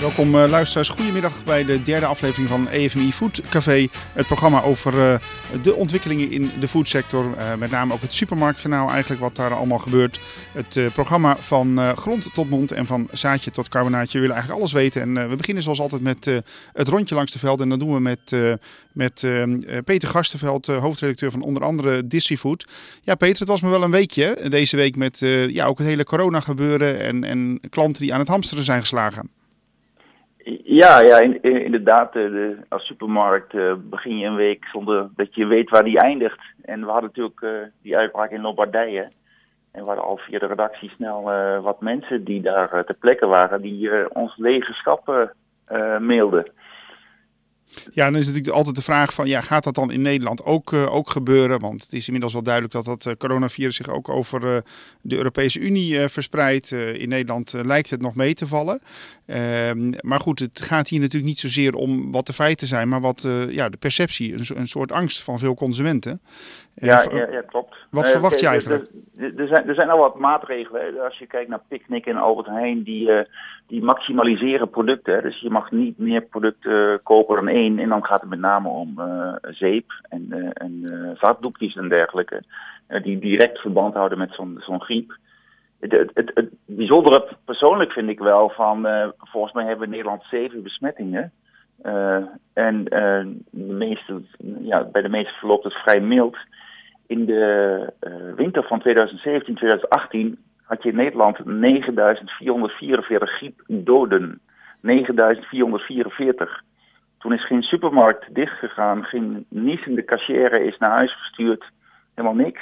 welkom uh, luisteraars. Goedemiddag bij de derde aflevering van EFMI Food Café. Het programma over uh, de ontwikkelingen in de foodsector. Uh, met name ook het supermarktkanaal eigenlijk, wat daar allemaal gebeurt. Het programma van grond tot mond en van zaadje tot carbonaatje. We willen eigenlijk alles weten. En we beginnen zoals altijd met het rondje langs de velden. En dat doen we met, met Peter Garstenveld, hoofdredacteur van onder andere Distrifood. Ja Peter, het was me wel een weekje deze week met ja, ook het hele corona gebeuren. En, en klanten die aan het hamsteren zijn geslagen. Ja, ja in, inderdaad. De, als supermarkt uh, begin je een week zonder dat je weet waar die eindigt. En we hadden natuurlijk uh, die uitbraak in Lombardije. En we hadden al via de redactie snel wat mensen die daar ter plekke waren, die ons lege schappen mailden. Ja, dan is natuurlijk altijd de vraag van, ja, gaat dat dan in Nederland ook, uh, ook gebeuren? Want het is inmiddels wel duidelijk dat dat uh, coronavirus zich ook over uh, de Europese Unie verspreidt. in Nederland lijkt het nog mee te vallen. Ehm, maar goed, het gaat hier natuurlijk niet zozeer om wat de feiten zijn, maar wat ja, de perceptie, een, een soort angst van veel consumenten. Ja, ja, ja, klopt. Wat verwacht je eigenlijk? Er zijn, er zijn al wat maatregelen. Als je kijkt naar Picnic en Albert Heijn, die, die maximaliseren producten. Dus je mag niet meer producten kopen dan één. En dan gaat het met name om uh, zeep en, uh, en zakdoekjes en dergelijke. die direct verband houden met zo'n griep. Het, het, het, het, bijzondere persoonlijk vind ik wel van, volgens mij hebben we in Nederland zeven besmettingen. en de meeste, ja, bij de meeste verloopt het vrij mild. In de winter van 2017, 2018 had je in Nederland 9.444 griepdoden. 9.444. Toen is geen supermarkt dichtgegaan, geen niezende cashier is naar huis gestuurd. Helemaal niks.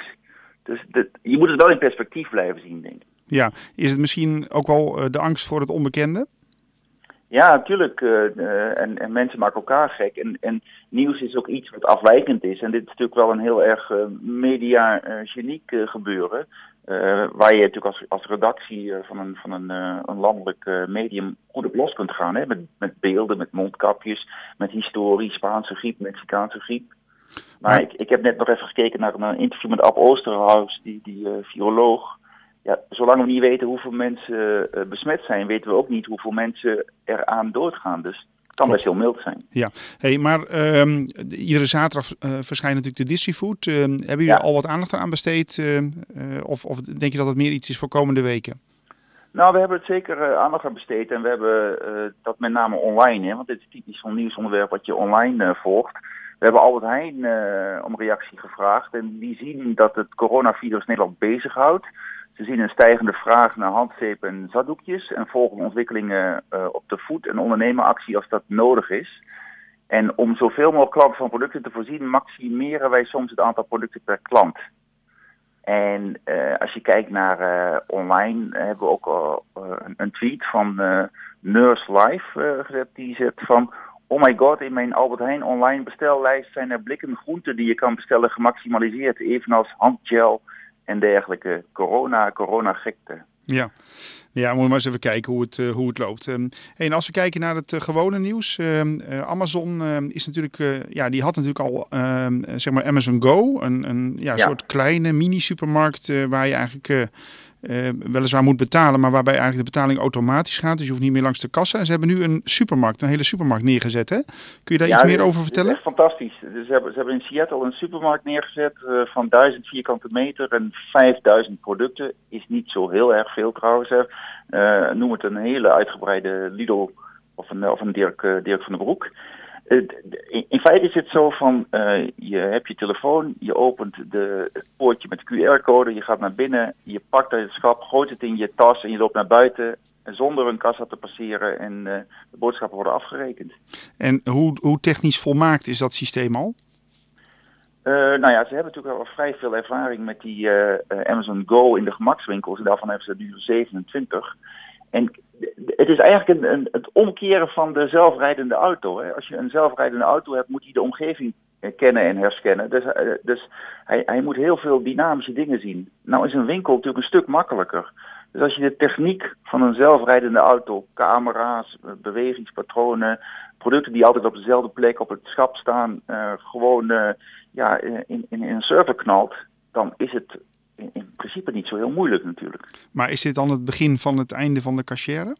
Dus dit, je moet het wel in perspectief blijven zien, denk ik. Ja, is het misschien ook wel uh, de angst voor het onbekende? Ja, natuurlijk. Uh, en, en, mensen maken elkaar gek. En, en, nieuws is ook iets wat afwijkend is. En dit is natuurlijk wel een heel erg uh, media-geniek gebeuren. Uh, waar je natuurlijk als, als redactie uh, van een, van een, uh, een landelijk medium goed op los kunt gaan. Hè? Met, met beelden, met mondkapjes, met historie, Spaanse griep, Mexicaanse griep. Maar ik, ik heb net nog even gekeken naar een interview met Ab Oosterhuis, die, die viroloog. Ja, zolang we niet weten hoeveel mensen besmet zijn, weten we ook niet hoeveel mensen eraan doodgaan. Dus kan best heel mild zijn. Ja, hey, maar um, iedere zaterdag uh, verschijnt natuurlijk de Distrifood. Uh, hebben jullie ja. al wat aandacht aan besteed? Uh, of, of, denk je dat het meer iets is voor komende weken? Nou, we hebben het zeker aandacht aan besteed. En we hebben dat met name online. Hè, want dit is typisch zo'n nieuwsonderwerp wat je online volgt. We hebben Albert Heijn om reactie gevraagd. En die zien dat het coronavirus Nederland bezighoudt. Ze zien een stijgende vraag naar handzeep en zakdoekjes en volgen ontwikkelingen uh, op de voet- en ondernemeractie als dat nodig is. En om zoveel mogelijk klanten van producten te voorzien, maximeren wij soms het aantal producten per klant. En uh, als je kijkt naar uh, online, hebben we ook een, tweet van Nurse Life gezet. Die zegt van, oh my god, in mijn Albert Heijn online bestellijst zijn er blikken groenten die je kan bestellen gemaximaliseerd. Evenals handgel, en dergelijke corona, corona-gekte. Ja. Ja, moeten we maar eens even kijken hoe het, uh, hoe het loopt. Um, en als we kijken naar het uh, gewone nieuws. Uh, Amazon is natuurlijk, ja, die had natuurlijk al, ehm, zeg maar Amazon Go. Een, een ja, ja. soort kleine mini-supermarkt waar je eigenlijk uh, weliswaar moet betalen, maar waarbij eigenlijk de betaling automatisch gaat. Dus je hoeft niet meer langs de kassa. En ze hebben nu een supermarkt, een hele supermarkt neergezet. Hè? Kun je daar iets meer over vertellen? fantastisch. Dus ze, hebben, ze hebben in Seattle een supermarkt neergezet uh, van 1000 vierkante meter en 5000 producten. Is niet zo heel erg veel trouwens. Uh, noem het een hele uitgebreide Lidl of een, of een Dirk, Dirk van den Broek. In feite is het zo van, uh, je hebt je telefoon, je opent de, het poortje met QR-code, je gaat naar binnen, je pakt het schap, gooit het in je tas en je loopt naar buiten zonder een kassa te passeren en uh, de boodschappen worden afgerekend. En hoe, hoe technisch volmaakt is dat systeem al? Uh, nou ja, ze hebben natuurlijk al vrij veel ervaring met die Amazon Go in de gemakswinkels en daarvan hebben ze nu 27. En het is eigenlijk een, een, het omkeren van de zelfrijdende auto. Hè. Als je een zelfrijdende auto hebt, moet hij de omgeving kennen en herskennen. Dus, uh, dus hij, hij, moet heel veel dynamische dingen zien. Nou is een winkel natuurlijk een stuk makkelijker. Dus als je de techniek van een zelfrijdende auto, camera's, bewegingspatronen, producten die altijd op dezelfde plek op het schap staan, uh, gewoon ja, in, in, in een server knalt, dan is het in, in, principe niet zo heel moeilijk natuurlijk. Maar is dit dan het begin van het einde van de cachère?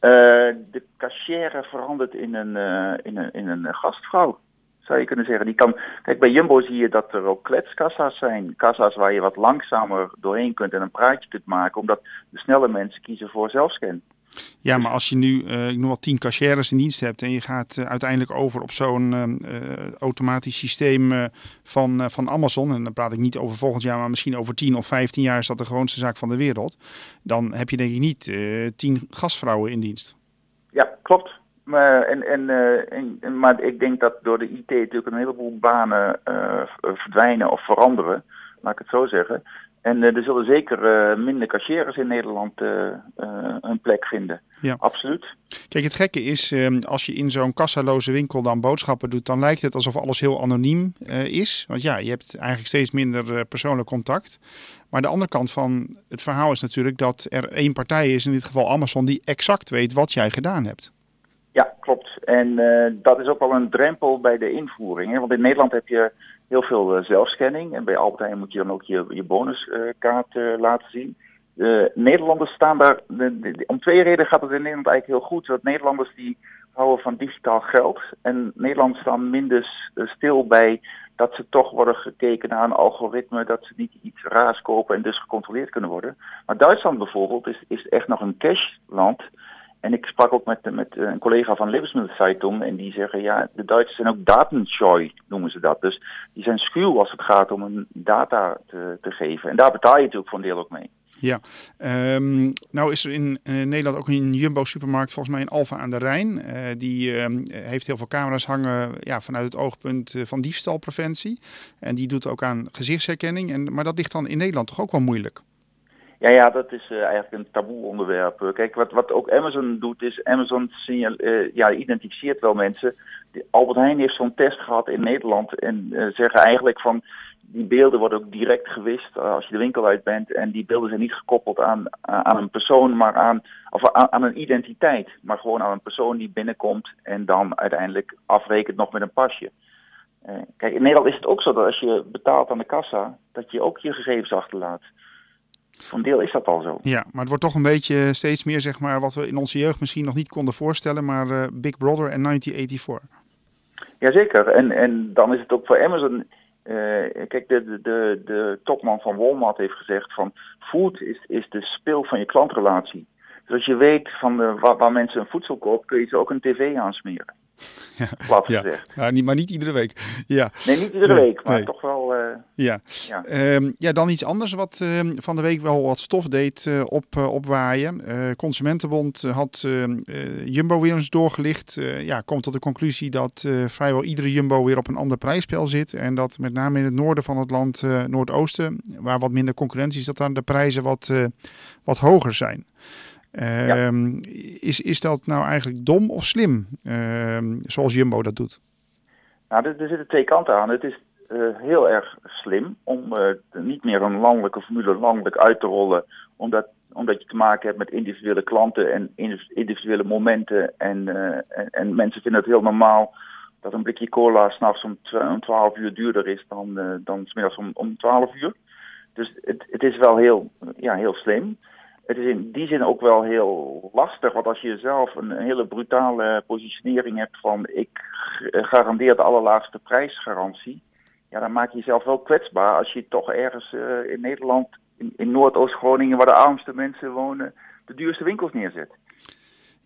de cashier verandert in een, in een, in een gastvrouw zou je kunnen zeggen. Die kan, kijk, bij Jumbo zie je dat er ook kletskassa's zijn. Kassa's waar je wat langzamer doorheen kunt en een praatje kunt maken, omdat de snelle mensen kiezen voor zelfscan. Ja, maar als je nu, uh, ik noem wel tien cashiers in dienst hebt en je gaat uh, uiteindelijk over op zo'n uh, automatisch systeem van, van Amazon, en dan praat ik niet over volgend jaar, maar misschien over 10 of 15 jaar is dat de gewoonste zaak van de wereld, dan heb je denk ik niet tien gastvrouwen in dienst. Ja, klopt. Maar, en, en, en, maar ik denk dat door de IT natuurlijk een heleboel banen verdwijnen of veranderen, laat ik het zo zeggen. En uh, er zullen zeker uh, minder cashiers in Nederland uh, een plek vinden. Ja. Absoluut. Kijk, het gekke is, ehm, als je in zo'n kassaloze winkel dan boodschappen doet, dan lijkt het alsof alles heel anoniem is. Want ja, je hebt eigenlijk steeds minder persoonlijk contact. Maar de andere kant van het verhaal is natuurlijk dat er één partij is, in dit geval Amazon, die exact weet wat jij gedaan hebt. Ja, klopt. En dat is ook wel een drempel bij de invoering. Hè? Want in Nederland heb je heel veel uh, zelfscanning. En bij Albert Heijn moet je dan ook je, je bonuskaart uh, laten zien. De Nederlanders staan daar, om twee redenen gaat het in Nederland eigenlijk heel goed. Dat Nederlanders die houden van digitaal geld. En Nederlanders staan minder stil bij dat ze toch worden gekeken naar een algoritme, dat ze niet iets raars kopen en dus gecontroleerd kunnen worden. Maar Duitsland bijvoorbeeld is, is echt nog een cashland. En ik sprak ook met, met een collega van Lebensmittelzeitung en die zeggen, ja, de Duitsers zijn ook datenscheu, noemen ze dat. Dus die zijn schuw als het gaat om een data te, te geven. En daar betaal je natuurlijk voor een deel ook mee. Ja, um, nou is er in uh, Nederland ook een Jumbo-supermarkt, volgens mij in Alfa aan de Rijn. Uh, die uh, heeft heel veel camera's hangen ja, vanuit het oogpunt van diefstalpreventie. En die doet ook aan gezichtsherkenning. En, maar dat ligt dan in Nederland toch ook wel moeilijk? Ja, ja, dat is uh, eigenlijk een taboe onderwerp. Kijk, wat, wat ook Amazon doet, is Amazon uh, ja, identificeert wel mensen. Albert Heijn heeft zo'n test gehad in Nederland en uh, zeggen eigenlijk van die beelden worden ook direct gewist als je de winkel uit bent. En die beelden zijn niet gekoppeld aan, aan een persoon, maar aan, of aan, aan een identiteit. Maar gewoon aan een persoon die binnenkomt en dan uiteindelijk afrekent nog met een pasje. kijk, in Nederland is het ook zo dat als je betaalt aan de kassa, dat je ook je gegevens achterlaat. Van deel is dat al zo. Ja, maar het wordt toch een beetje steeds meer, zeg maar, wat we in onze jeugd misschien nog niet konden voorstellen, maar uh, Big Brother en 1984. Jazeker, en, en dan is het ook voor Amazon. Uh, kijk, de, de, de topman van Walmart heeft gezegd van food is, is de speel van je klantrelatie. Dus als je weet van de, waar, waar mensen een voedsel kopen, kun je ze ook een tv aansmeren. Ja, plat gezegd. Ja, niet, maar niet iedere week. Ja. Nee, niet iedere week, maar toch wel. Uh, ja. Ja. Um, ja, dan iets anders wat uh, van de week wel wat stof deed uh, op, opwaaien. Consumentenbond had ehm, Jumbo weer eens doorgelicht. ja, komt tot de conclusie dat vrijwel iedere Jumbo weer op een ander prijsspel zit. En dat met name in het noorden van het land, Noordoosten, waar wat minder concurrentie is, dat dan de prijzen wat, wat hoger zijn. Ehm, is, is dat nou eigenlijk dom of slim, ehm, zoals Jumbo dat doet? Nou, er, er zitten twee kanten aan. Het is uh, heel erg slim om uh, niet meer een landelijke formule landelijk uit te rollen, omdat, omdat je te maken hebt met individuele klanten en individuele momenten. En, uh, en, en, mensen vinden het heel normaal dat een blikje cola s'nachts om, om 12 uur duurder is dan, dan smiddags om, om 12 uur. Dus het, het is wel heel, ja, heel slim het is in die zin ook wel heel lastig. Want als je zelf een hele brutale positionering hebt van ik garandeer de allerlaagste prijsgarantie. Ja, dan maak je jezelf wel kwetsbaar als je toch ergens uh, in Nederland, in, in Noordoost-Groningen, waar de armste mensen wonen, de duurste winkels neerzet.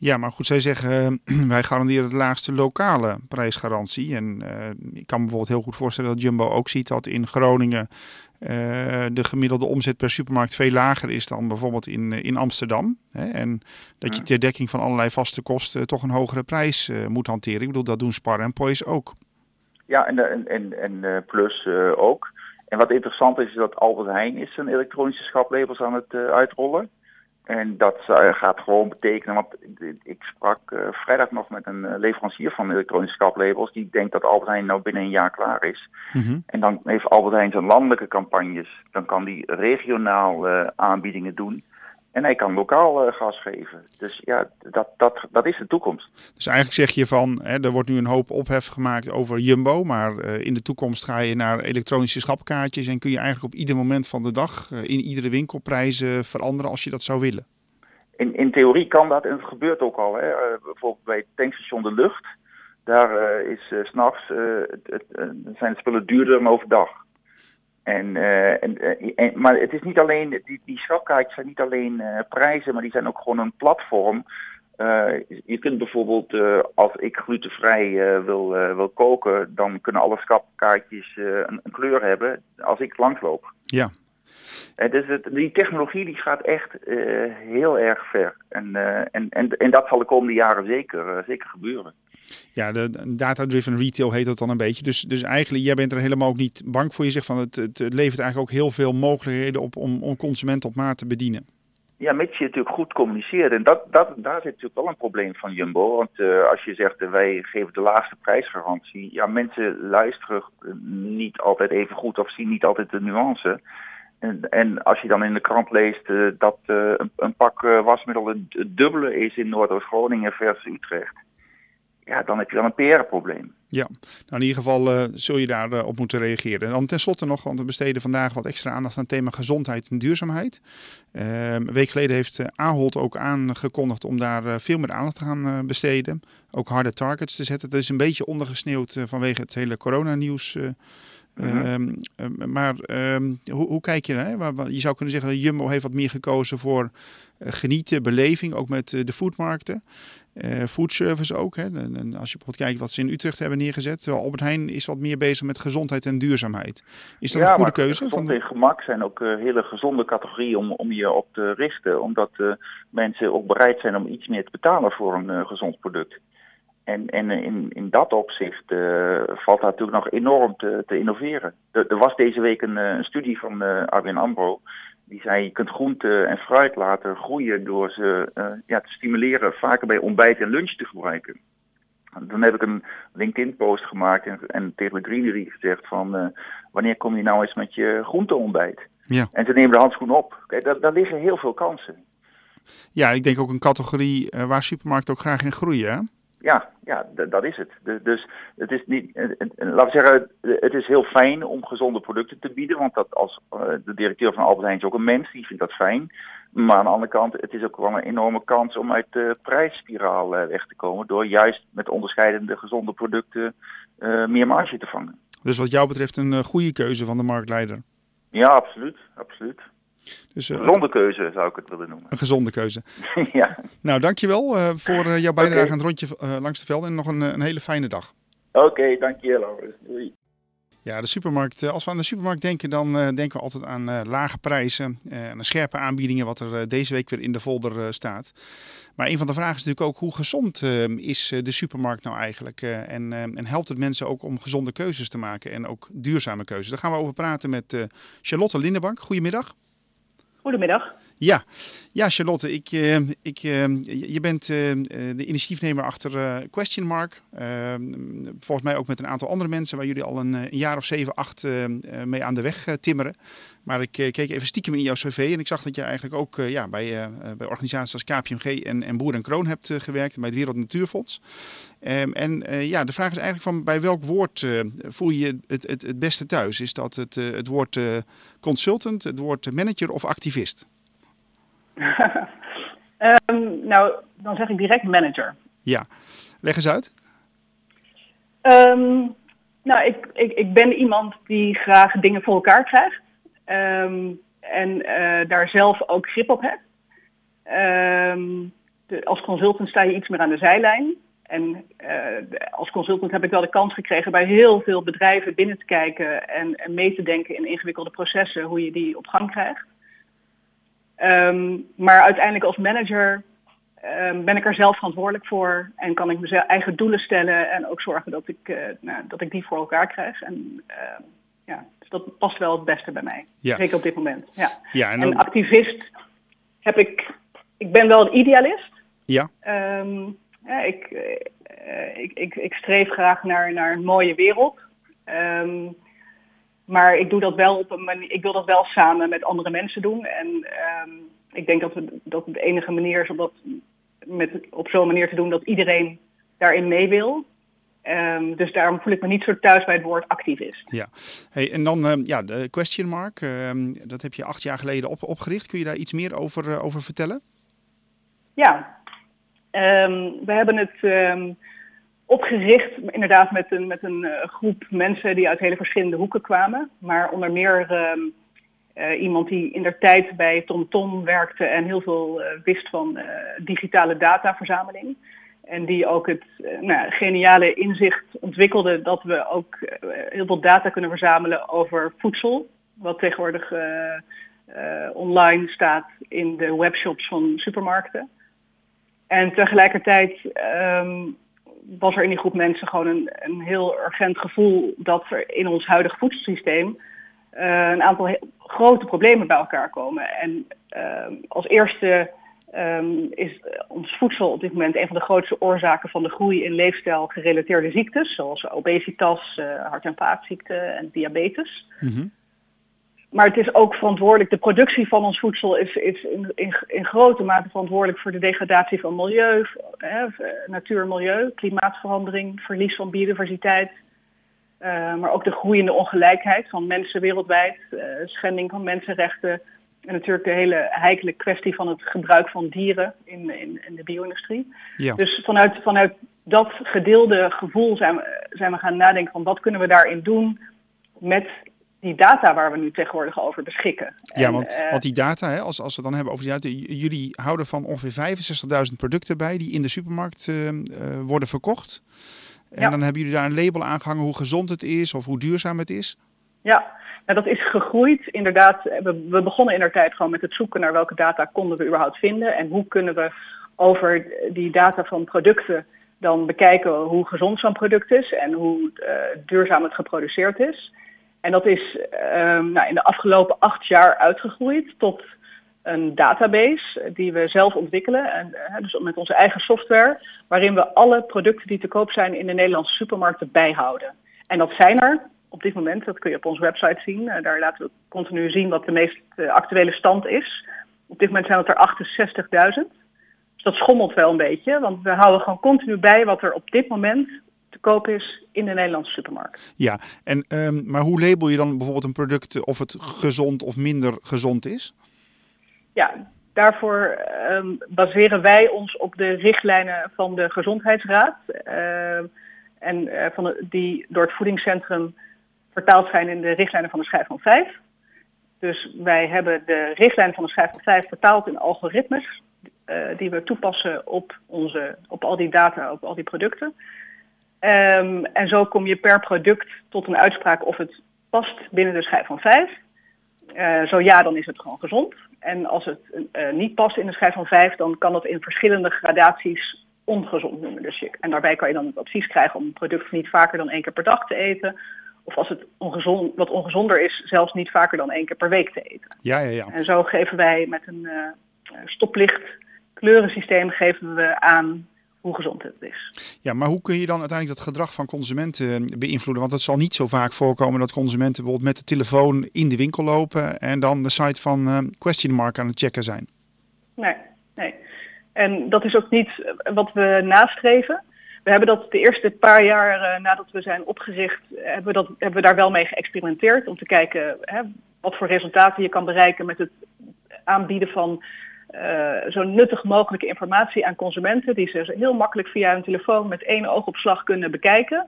Ja, maar goed, zij zeggen wij garanderen de laagste lokale prijsgarantie. En uh, ik kan me bijvoorbeeld heel goed voorstellen dat Jumbo ook ziet dat in Groningen uh, de gemiddelde omzet per supermarkt veel lager is dan bijvoorbeeld in, in Amsterdam. Hè? En dat je ter dekking van allerlei vaste kosten toch een hogere prijs moet hanteren. Ik bedoel, dat doen Spar en Pois ook. Ja, en, en, en Plus ook. En wat interessant is, is dat Albert Heijn is zijn elektronische schaplabels aan het uitrollen. En dat uh, gaat gewoon betekenen, want ik sprak uh, vrijdag nog met een uh, leverancier van elektronische schaplabels. Die denkt dat Albert Heijn nou binnen een jaar klaar is. Mm -hmm. En dan heeft Albert Heijn zijn landelijke campagnes. Dan kan die regionaal aanbiedingen doen. En hij kan lokaal uh, gas geven. Dus ja, dat, dat, dat is de toekomst. Dus eigenlijk zeg je van, hè, er wordt nu een hoop ophef gemaakt over Jumbo. Maar uh, in de toekomst ga je naar elektronische schapkaartjes. En kun je eigenlijk op ieder moment van de dag uh, in iedere winkel prijzen veranderen als je dat zou willen. in, in theorie kan dat en het gebeurt ook al. Hè. bijvoorbeeld bij het tankstation De Lucht. Daar is s s'nachts zijn de spullen duurder dan overdag. En, en, en, maar het is niet alleen, die, die schapkaartjes zijn niet alleen prijzen, maar die zijn ook gewoon een platform uh, je kunt bijvoorbeeld, als ik glutenvrij wil, wil koken, dan kunnen alle schapkaartjes een, een, kleur hebben als ik langsloop. Ja. dus het, die technologie die gaat echt heel erg ver. En, en, en, en dat zal de komende jaren zeker, zeker gebeuren. Ja, de data-driven retail heet dat dan een beetje. Dus, dus eigenlijk, jij bent er helemaal ook niet bang voor. Je zegt van het, het levert eigenlijk ook heel veel mogelijkheden op om, om consumenten op maat te bedienen. Ja, mits je natuurlijk goed communiceert. En dat, dat, daar zit natuurlijk wel een probleem van Jumbo. Want uh, als je zegt, uh, wij geven de laagste prijsgarantie. Ja, mensen luisteren niet altijd even goed of zien niet altijd de nuance. En, en als je dan in de krant leest dat een, een, pak wasmiddel het dubbele is in Noordoost-Groningen versus Utrecht. Ja, dan heb je wel een PR-probleem. Ja, nou in ieder geval uh, zul je daarop op moeten reageren. En dan tenslotte nog, want we besteden vandaag wat extra aandacht aan het thema gezondheid en duurzaamheid. Uh, een week geleden heeft uh, Ahold ook aangekondigd om daar veel meer aandacht te gaan besteden. Ook harde targets te zetten. Dat is een beetje ondergesneeuwd vanwege het hele coronanieuws. Mm maar um, hoe, hoe, kijk je naar? Je zou kunnen zeggen, Jumbo heeft wat meer gekozen voor genieten, beleving, ook met de foodmarkten. Uh, foodservice ook. Hè. En, en, als je bijvoorbeeld kijkt wat ze in Utrecht hebben neergezet. Terwijl Albert Heijn is wat meer bezig met gezondheid en duurzaamheid. Is dat een goede keuze? Gezondheid en gemak zijn ook uh, hele gezonde categorieën om, om je op te richten. Omdat uh, mensen ook bereid zijn om iets meer te betalen voor een gezond product. En, en in, in dat opzicht valt daar natuurlijk nog enorm te, te innoveren. Er, er, was deze week een, een studie van Arwin Ambro die zei, je kunt groente en fruit laten groeien door ze uh, ja, te stimuleren vaker bij ontbijt en lunch te gebruiken. Dan heb ik een LinkedIn-post gemaakt en, en tegen de greenery gezegd van... Uh, wanneer kom je nou eens met je groenteontbijt? Ja. En ze nemen de handschoen op. Kijk, daar, daar liggen heel veel kansen. Ja, ik denk ook een categorie uh, waar supermarkten ook graag in groeien, hè? Ja, ja dat is het. dus het is niet, laten we zeggen, het is heel fijn om gezonde producten te bieden. Want dat als de directeur van Albert Heijn is ook een mens, die vindt dat fijn. Maar aan de andere kant, het is ook wel een enorme kans om uit de prijsspiraal weg te komen. Door juist met onderscheidende gezonde producten uh, meer marge te vangen. Dus wat jou betreft een goede keuze van de marktleider? Ja, absoluut. absoluut. Dus, uh, gezonde keuze zou ik het willen noemen. Een gezonde keuze. ja. Nou, dankjewel uh, voor uh, jouw bijdrage okay. aan het rondje langs de velden en nog een, een hele fijne dag. Oké, okay, dankjewel. Doei. Ja, de supermarkt. Als we aan de supermarkt denken, dan denken we altijd aan lage prijzen en scherpe aanbiedingen, wat er deze week weer in de folder staat. Maar een van de vragen is natuurlijk ook hoe gezond is de supermarkt nou eigenlijk? en, en helpt het mensen ook om gezonde keuzes te maken en ook duurzame keuzes? Daar gaan we over praten met Charlotte Lindenbank. Goedemiddag. Goedemiddag. Ja, ja Charlotte, ik, uh, ik, uh, je bent uh, de initiatiefnemer achter Question Mark. Ehm, volgens mij ook met een aantal andere mensen waar jullie al een, jaar of zeven, acht mee aan de weg timmeren. Maar ik keek even stiekem in jouw cv en ik zag dat je eigenlijk ook ja, bij, bij organisaties als KPMG en, en Boer en Kroon hebt gewerkt. Bij het Wereld Natuurfonds. Um, en ja, de vraag is eigenlijk van bij welk woord voel je het, het, het beste thuis? Is dat het, het woord consultant, het woord manager of activist? Um, nou, dan zeg ik direct manager. Ja, leg eens uit. Um, nou, ik, ik, ik ben iemand die graag dingen voor elkaar krijgt. Um, en uh, daar zelf ook grip op heeft. De, als consultant sta je iets meer aan de zijlijn. En uh, als consultant heb ik wel de kans gekregen bij heel veel bedrijven binnen te kijken en, en mee te denken in ingewikkelde processen, hoe je die op gang krijgt. Um, maar uiteindelijk als manager um, ben ik er zelf verantwoordelijk voor en kan ik mijn eigen doelen stellen en ook zorgen dat ik, uh, nou, dat ik die voor elkaar krijg. En uh, ja, dus dat past wel het beste bij mij. Ja. Zeker op dit moment. Ja. ja en, dan... en activist heb ik, ik ben wel een idealist. Ja. Um, ja ik, uh, ik, ik, ik streef graag naar, naar een mooie wereld. Um, maar ik doe dat wel op een manier, ik wil dat wel samen met andere mensen doen. En um, ik denk dat, we, dat het de enige manier is om dat met, op zo'n manier te doen dat iedereen daarin mee wil. Um, dus daarom voel ik me niet zo thuis bij het woord activist. Ja, hey, en dan um, ja, de question mark. dat heb je acht jaar geleden op, opgericht. Kun je daar iets meer over, uh, over vertellen? Ja, we hebben het opgericht inderdaad met een, met een uh, groep mensen die uit hele verschillende hoeken kwamen. Maar onder meer um, uh, iemand die in der tijd bij TomTom Tom werkte en heel veel uh, wist van digitale dataverzameling. En die ook het nou, geniale inzicht ontwikkelde dat we ook heel veel data kunnen verzamelen over voedsel. Wat tegenwoordig online staat in de webshops van supermarkten. En tegelijkertijd um, was er in die groep mensen gewoon een, een heel urgent gevoel dat er in ons huidige voedselsysteem uh, een aantal grote problemen bij elkaar komen. En uh, als eerste um, is ons voedsel op dit moment een van de grootste oorzaken van de groei in leefstijl gerelateerde ziektes, zoals obesitas, hart- en vaatziekten en diabetes. -hmm. Maar het is ook verantwoordelijk, de productie van ons voedsel is, is in, in, in grote mate verantwoordelijk voor de degradatie van milieu, hè, natuur, milieu, klimaatverandering, verlies van biodiversiteit. Uh, maar ook de groeiende ongelijkheid van mensen wereldwijd, uh, schending van mensenrechten. En natuurlijk de hele heikele kwestie van het gebruik van dieren in, in, in de bio-industrie. Ja. Dus vanuit, vanuit dat gedeelde gevoel zijn we, zijn we gaan nadenken van wat kunnen we daarin doen met die data waar we nu tegenwoordig over beschikken. Ja, en, want, uh, want, die data, hè, als, als we dan hebben over die data, jullie houden van ongeveer 65.000 producten bij die in de supermarkt uh, uh, worden verkocht. En ja. dan hebben jullie daar een label aangehangen hoe gezond het is of hoe duurzaam het is. Ja, nou, dat is gegroeid. Inderdaad, we, we begonnen in der tijd gewoon met het zoeken naar welke data konden we überhaupt vinden en hoe kunnen we over die data van producten dan bekijken hoe gezond zo'n product is en hoe duurzaam het geproduceerd is. En dat is um, nou, in de afgelopen acht jaar uitgegroeid tot een database die we zelf ontwikkelen, en, uh, dus met onze eigen software, waarin we alle producten die te koop zijn in de Nederlandse supermarkten bijhouden. En dat zijn er op dit moment, dat kun je op onze website zien. Uh, daar laten we continu zien wat de meest uh, actuele stand is. Op dit moment zijn het er 68.000. Dus dat schommelt wel een beetje, want we houden gewoon continu bij wat er op dit moment koop is in de Nederlandse supermarkt. Ja, en, um, maar hoe label je dan bijvoorbeeld een product of het gezond of minder gezond is? Ja, daarvoor um, baseren wij ons op de richtlijnen van de Gezondheidsraad. Uh, en uh, van de, die door het voedingscentrum vertaald zijn in de richtlijnen van de schijf van 5. Dus wij hebben de richtlijnen van de schijf van 5 vertaald in algoritmes. Uh, die we toepassen op, onze, op al die data, op al die producten. Um, en zo kom je per product tot een uitspraak of het past binnen de schijf van 5. Uh, zo ja, dan is het gewoon gezond. En als het uh, niet past in de schijf van 5, dan kan dat in verschillende gradaties ongezond noemen. Dus je, en daarbij kan je dan het advies krijgen om een product niet vaker dan één keer per dag te eten. Of als het ongezond, wat ongezonder is, zelfs niet vaker dan één keer per week te eten. Ja, ja, ja. En zo geven wij met een uh, stoplicht kleurensysteem geven we aan hoe gezond het is. Ja, maar hoe kun je dan uiteindelijk dat gedrag van consumenten eh, beïnvloeden? Want het zal niet zo vaak voorkomen dat consumenten bijvoorbeeld met de telefoon in de winkel lopen en dan de site van uh, Question Mark aan het checken zijn. Nee, nee. En dat is ook niet eh, wat we nastreven. We hebben dat de eerste paar jaar uh, nadat we zijn opgericht, hebben we, dat, hebben we daar wel mee geëxperimenteerd. Om te kijken hè, wat voor resultaten je kan bereiken met het aanbieden van uh, zo nuttig mogelijke informatie aan consumenten, die ze heel makkelijk via hun telefoon met één oogopslag kunnen bekijken.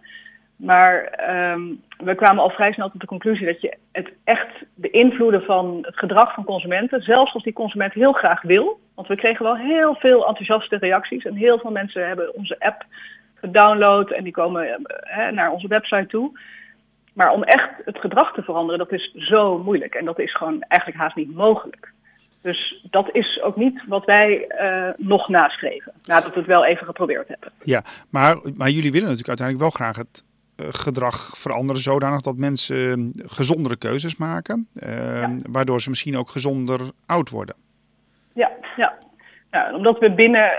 Maar um, we kwamen al vrij snel tot de conclusie dat je het echt beïnvloeden van het gedrag van consumenten, zelfs als die consument heel graag wil, want we kregen wel heel veel enthousiaste reacties en heel veel mensen hebben onze app gedownload en die komen uh, naar onze website toe. Maar om echt het gedrag te veranderen, dat is zo moeilijk en dat is gewoon eigenlijk haast niet mogelijk. Dus dat is ook niet wat wij uh, nog naschreven, nadat we het wel even geprobeerd hebben. Ja, maar, maar jullie willen natuurlijk uiteindelijk wel graag het uh, gedrag veranderen zodanig dat mensen uh, gezondere keuzes maken, ja. waardoor ze misschien ook gezonder oud worden. Ja, ja. ja omdat we binnen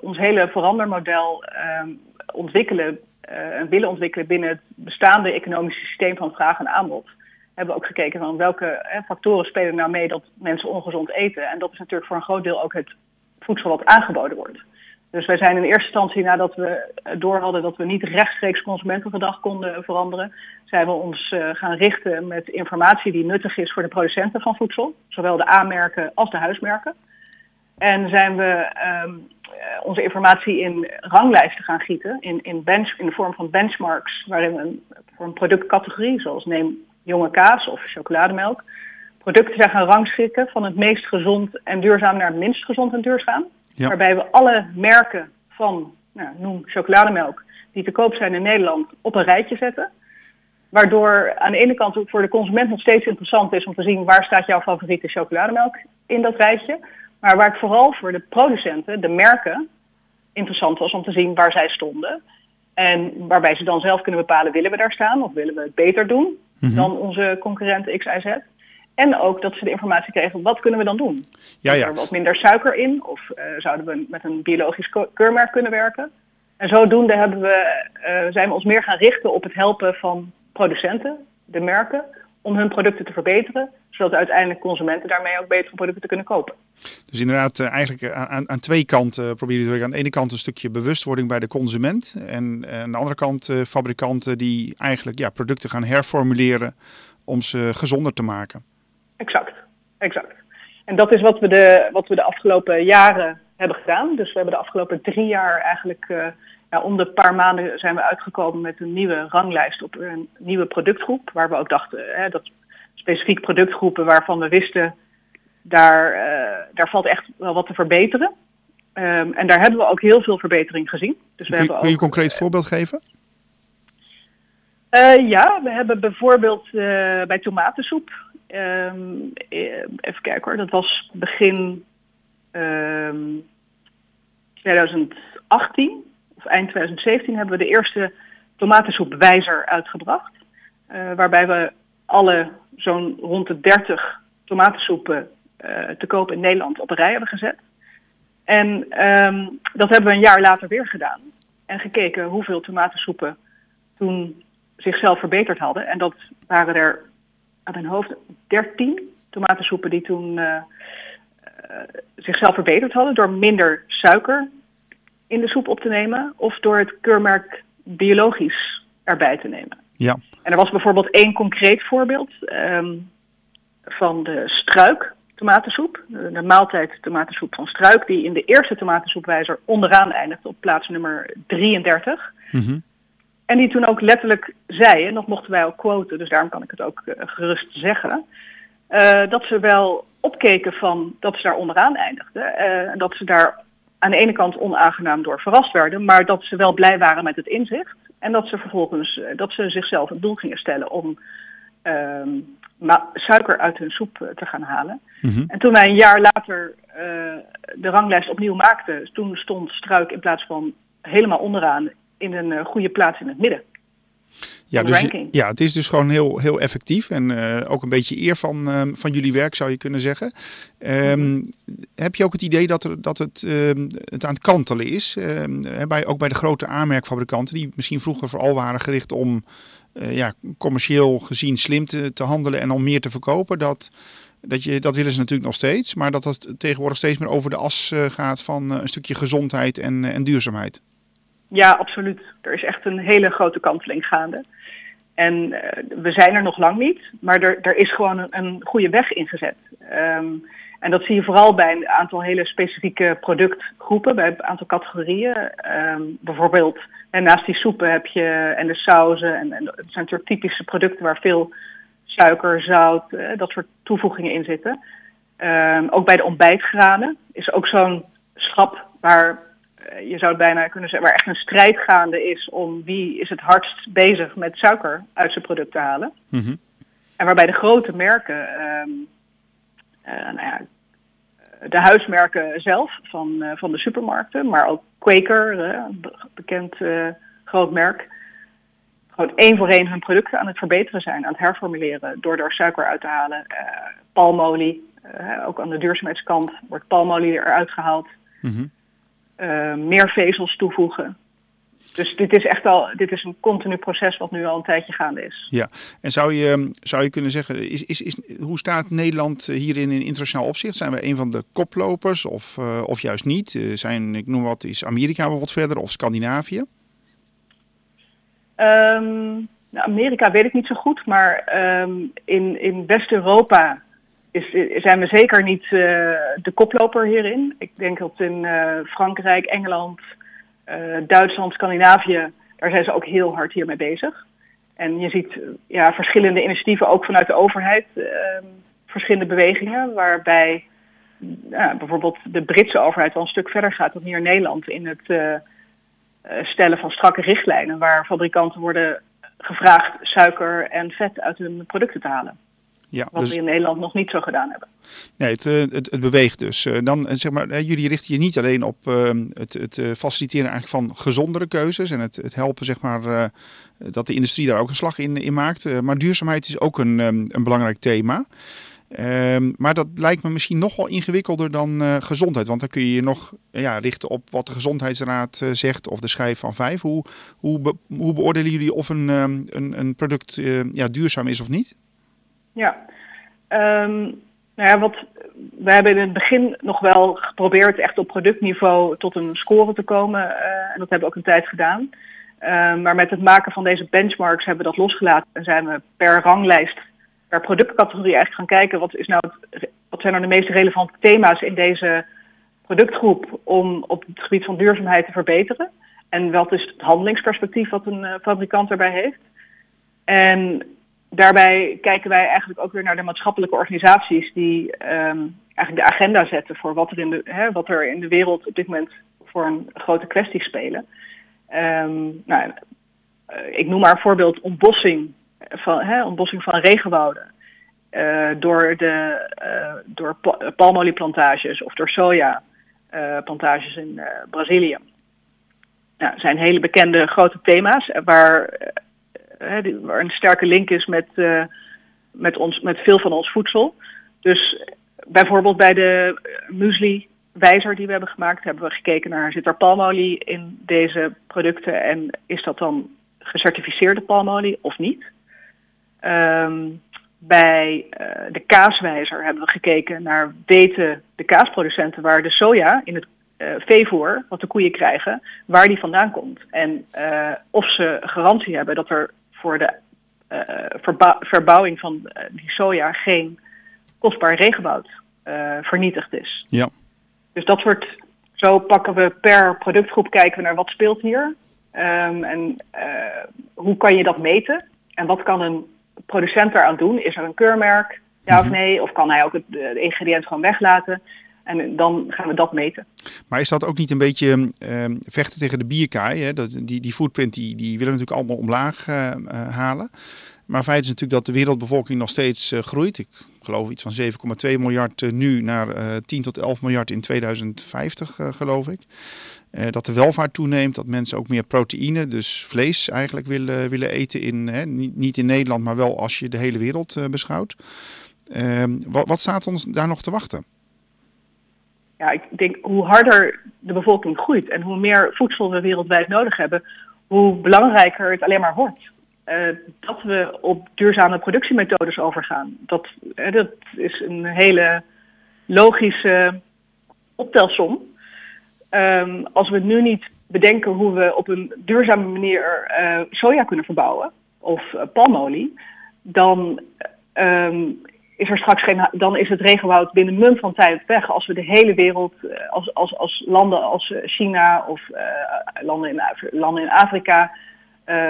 ons hele verandermodel ehm, ontwikkelen en willen ontwikkelen binnen het bestaande economische systeem van vraag en aanbod hebben we ook gekeken van welke factoren spelen nou mee dat mensen ongezond eten. En dat is natuurlijk voor een groot deel ook het voedsel wat aangeboden wordt. Dus wij zijn in eerste instantie, nadat we door hadden dat we niet rechtstreeks consumentengedrag konden veranderen, zijn we ons uh, gaan richten met informatie die nuttig is voor de producenten van voedsel, zowel de A-merken als de huismerken. En zijn we ehm, onze informatie in ranglijsten gaan gieten, in, in, bench, in de vorm van benchmarks, waarin we voor een productcategorie, zoals neem jonge kaas of chocolademelk, producten zijn gaan rangschikken van het meest gezond en duurzaam naar het minst gezond en duurzaam. Waarbij we alle merken van, nou, noem chocolademelk, die te koop zijn in Nederland, op een rijtje zetten. Waardoor aan de ene kant het voor de consument nog steeds interessant is om te zien waar staat jouw favoriete chocolademelk in dat rijtje. Maar waar het vooral voor de producenten, de merken, interessant was om te zien waar zij stonden. En waarbij ze dan zelf kunnen bepalen, willen we daar staan of willen we het beter doen mhm. dan onze concurrenten XIZ. En ook dat ze de informatie kregen, wat kunnen we dan doen? Ja, ja. Is er wat minder suiker in? Of uh, zouden we met een biologisch keurmerk kunnen werken? En zodoende hebben we, uh, zijn we ons meer gaan richten op het helpen van producenten, de merken, om hun producten te verbeteren, zodat uiteindelijk consumenten daarmee ook betere producten te kunnen kopen. Dus inderdaad, uh, eigenlijk aan, aan twee kanten proberen je aan de ene kant een stukje bewustwording bij de consument en aan de andere kant fabrikanten die eigenlijk ja, producten gaan herformuleren om ze gezonder te maken. Exact, exact. En dat is wat we de, wat we de afgelopen jaren hebben gedaan. Dus we hebben de afgelopen drie jaar eigenlijk, uh, ja, om de paar maanden zijn we uitgekomen met een nieuwe ranglijst op een nieuwe productgroep. Waar we ook dachten, hè, dat specifiek productgroepen waarvan we wisten, daar, uh, daar valt echt wel wat te verbeteren. Um, en daar hebben we ook heel veel verbetering gezien. Dus we kun, hebben kun je een concreet voorbeeld geven? Uh, ja, we hebben bijvoorbeeld bij tomatensoep Um, even kijken hoor, dat was begin um, ehm, 2018 of eind 2017 hebben we de eerste tomatensoepwijzer uitgebracht. Uh, waarbij we alle zo'n rond de 30 tomatensoepen uh, te koop in Nederland op een rij hebben gezet. En um, dat hebben we een jaar later weer gedaan. En gekeken hoeveel tomatensoepen toen zichzelf verbeterd hadden. En dat waren er aan mijn hoofd 13 tomatensoepen die toen uh, zichzelf verbeterd hadden door minder suiker in de soep op te nemen of door het keurmerk biologisch erbij te nemen. Ja. En er was bijvoorbeeld één concreet voorbeeld um, van de struik tomatensoep, de, maaltijd tomatensoep van struik, die in de eerste tomatensoepwijzer onderaan eindigt op plaats nummer 33. Mm en die toen ook letterlijk zei, en dat mochten wij ook quoten, dus daarom kan ik het ook uh, gerust zeggen, uh, dat ze wel opkeken van dat ze daar onderaan eindigden. Uh, en dat ze daar aan de ene kant onaangenaam door verrast werden, maar dat ze wel blij waren met het inzicht. En dat ze vervolgens dat ze zichzelf het doel gingen stellen om ehm, suiker uit hun soep te gaan halen. Mm -hmm. En toen wij een jaar later de ranglijst opnieuw maakten, toen stond Struik in plaats van helemaal onderaan in een uh, goede plaats in het midden. Ja, dus, ja, het is dus gewoon heel, heel effectief en uh, ook een beetje eer van, uh, van jullie werk zou je kunnen zeggen. Um, heb je ook het idee dat, er, dat het, uh, het aan het kantelen is? Ehm, bij, ook bij de grote aanmerkfabrikanten die misschien vroeger vooral waren gericht om ja, commercieel gezien slim te, te handelen en om meer te verkopen. Dat, dat, je, dat willen ze natuurlijk nog steeds, maar dat het tegenwoordig steeds meer over de as gaat van een stukje gezondheid en, en duurzaamheid. Ja, absoluut. Er is echt een hele grote kanteling gaande. En uh, we zijn er nog lang niet, maar er, er is gewoon een, een goede weg ingezet. Um, en dat zie je vooral bij een aantal hele specifieke productgroepen, bij een aantal categorieën. Um, bijvoorbeeld, en naast die soepen heb je en de sauzen. En, het zijn natuurlijk typische producten waar veel suiker, zout, uh, dat soort toevoegingen in zitten. Um, ook bij de ontbijtgranen is ook zo'n schap waar eh, je zou het bijna kunnen zeggen, waar echt een strijd gaande is om wie is het hardst bezig met suiker uit zijn product te halen. Mm -hmm. En waarbij de grote merken, um, uh, nou ja, de huismerken zelf van, uh, van de supermarkten, maar ook Quaker, een bekend groot merk, gewoon één voor één hun producten aan het verbeteren zijn, aan het herformuleren door er suiker uit te halen. palmolie, ook aan de duurzaamheidskant wordt palmolie eruit gehaald. Mm -hmm uh, meer vezels toevoegen. Dus dit is echt al dit is een continu proces wat nu al een tijdje gaande is. Ja, en zou je, zou je kunnen zeggen, is, is, is, hoe staat Nederland hierin in internationaal opzicht? Zijn we een van de koplopers of, uh, of juist niet? Zijn, ik noem wat, is Amerika bijvoorbeeld verder of Scandinavië? Um, nou, Amerika weet ik niet zo goed, maar um, in, in West-Europa is, zijn we zeker niet de koploper hierin. Ik denk dat in Frankrijk, Engeland, Duitsland, Scandinavië, daar zijn ze ook heel hard hiermee bezig. En je ziet ja, verschillende initiatieven, ook vanuit de overheid, ehm, verschillende bewegingen, waarbij bijvoorbeeld de Britse overheid wel een stuk verder gaat dan hier in Nederland in het stellen van strakke richtlijnen, waar fabrikanten worden gevraagd suiker en vet uit hun producten te halen. Ja, wat dus... we in Nederland nog niet zo gedaan hebben. Nee, het, eh, het, het beweegt dus. Dan zeg maar, jullie richten je niet alleen op het, het faciliteren eigenlijk van gezondere keuzes en het, het helpen zeg maar dat de industrie daar ook een slag in, in maakt. Maar duurzaamheid is ook een, een belangrijk thema. Ehm, maar dat lijkt me misschien nog wel ingewikkelder dan uh, gezondheid. Want dan kun je je nog ja, richten op wat de Gezondheidsraad uh, zegt of de schijf van vijf. Hoe, hoe, be hoe beoordelen jullie of een, um, een, een, product uh, ja, duurzaam is of niet? Ja, um, nou ja, wat, we hebben in het begin nog wel geprobeerd echt op productniveau tot een score te komen. en dat hebben we ook een tijd gedaan. maar met het maken van deze benchmarks hebben we dat losgelaten en zijn we per ranglijst per productcategorie eigenlijk gaan kijken wat, is nou het, wat zijn nou de meest relevante thema's in deze productgroep om op het gebied van duurzaamheid te verbeteren. En wat is het handelingsperspectief wat een uh, fabrikant daarbij heeft. En daarbij kijken wij eigenlijk ook weer naar de maatschappelijke organisaties die um, eigenlijk de agenda zetten voor wat er, in de, hè, wat er in de wereld op dit moment voor een grote kwestie spelen. Um, nou, uh, ik noem maar voorbeeld ontbossing van hè, ontbossing van regenwouden. Uh, door, de, uh, door palmolieplantages of door sojaplantages in Brazilië. Nou, zijn hele bekende grote thema's waar, waar een sterke link is met, met, ons, met veel van ons voedsel. Dus bijvoorbeeld bij de muesli wijzer die we hebben gemaakt, hebben we gekeken naar zit er palmolie in deze producten en is dat dan gecertificeerde palmolie of niet? Um, bij uh, de kaaswijzer hebben we gekeken naar weten de kaasproducenten waar de soja in het uh, veevoer, wat de koeien krijgen, waar die vandaan komt. En of ze garantie hebben dat er voor de verbouwing van die soja geen kostbaar regenwoud vernietigd is. Ja. Dus dat wordt, zo pakken we per productgroep kijken we naar wat speelt hier. Um, en hoe kan je dat meten? En wat kan een producent eraan doen? Is er een keurmerk? Ja of mhm. nee? Of kan hij ook het de ingrediënt gewoon weglaten? En dan gaan we dat meten. Maar is dat ook niet een beetje uh, vechten tegen de bierkaai? Hè? Dat, die, die footprint die, die willen we natuurlijk allemaal omlaag uh, uh, halen. Maar feit is natuurlijk dat de wereldbevolking nog steeds uh, groeit. Ik geloof iets van 7,2 miljard nu naar 10 tot 11 miljard in 2050, geloof ik. Dat de welvaart toeneemt, dat mensen ook meer proteïne, dus vlees eigenlijk willen, willen eten. In, hè, niet, in Nederland, maar wel als je de hele wereld beschouwt. Uh, wat, wat staat ons daar nog te wachten? Ja, ik denk hoe harder de bevolking groeit en hoe meer voedsel we wereldwijd nodig hebben, hoe belangrijker het alleen maar wordt. Uh, dat we op duurzame productiemethodes overgaan. Dat, dat is een hele logische optelsom. Um, als we nu niet bedenken hoe we op een duurzame manier uh, soja kunnen verbouwen of palmolie, dan um, is er straks geen, dan is het regenwoud binnen mum van tijd weg als we de hele wereld, uh, als, als, als landen als China of landen, in, landen in Afrika,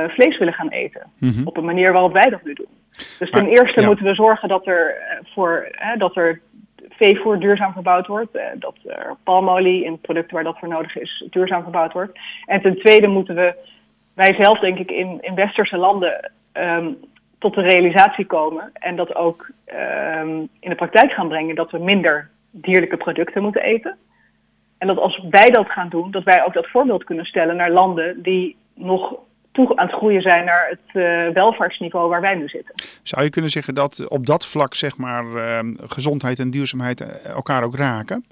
vlees willen gaan eten. Mm -hmm. Op een manier waarop wij dat nu doen. Dus ten eerste ja. moeten we zorgen dat er, voor, dat er veevoer duurzaam verbouwd wordt. Eh, dat er palmolie in producten waar dat voor nodig is duurzaam verbouwd wordt. En ten tweede moeten we, wij zelf denk ik in, in westerse landen um, tot de realisatie komen en dat ook um, in de praktijk gaan brengen dat we minder dierlijke producten moeten eten. En dat als wij dat gaan doen, dat wij ook dat voorbeeld kunnen stellen naar landen die nog toe aan het groeien zijn naar het uh, welvaartsniveau waar wij nu zitten. Zou je kunnen zeggen dat op dat vlak zeg maar uh, gezondheid en duurzaamheid eh, elkaar ook raken?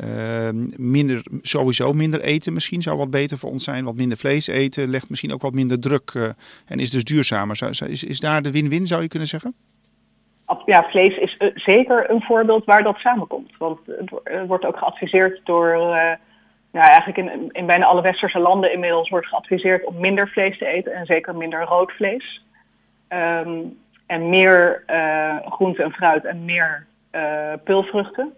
Uh, minder, sowieso minder eten misschien zou wat beter voor ons zijn. Wat minder vlees eten legt misschien ook wat minder druk en is dus duurzamer. Zou, is, is daar de win-win zou je kunnen zeggen? Ja, vlees is zeker een voorbeeld waar dat samenkomt. Want het wordt ook geadviseerd door eigenlijk in, in bijna alle westerse landen inmiddels wordt geadviseerd om minder vlees te eten en zeker minder rood vlees. Um, en meer groente en fruit en meer pulvruchten.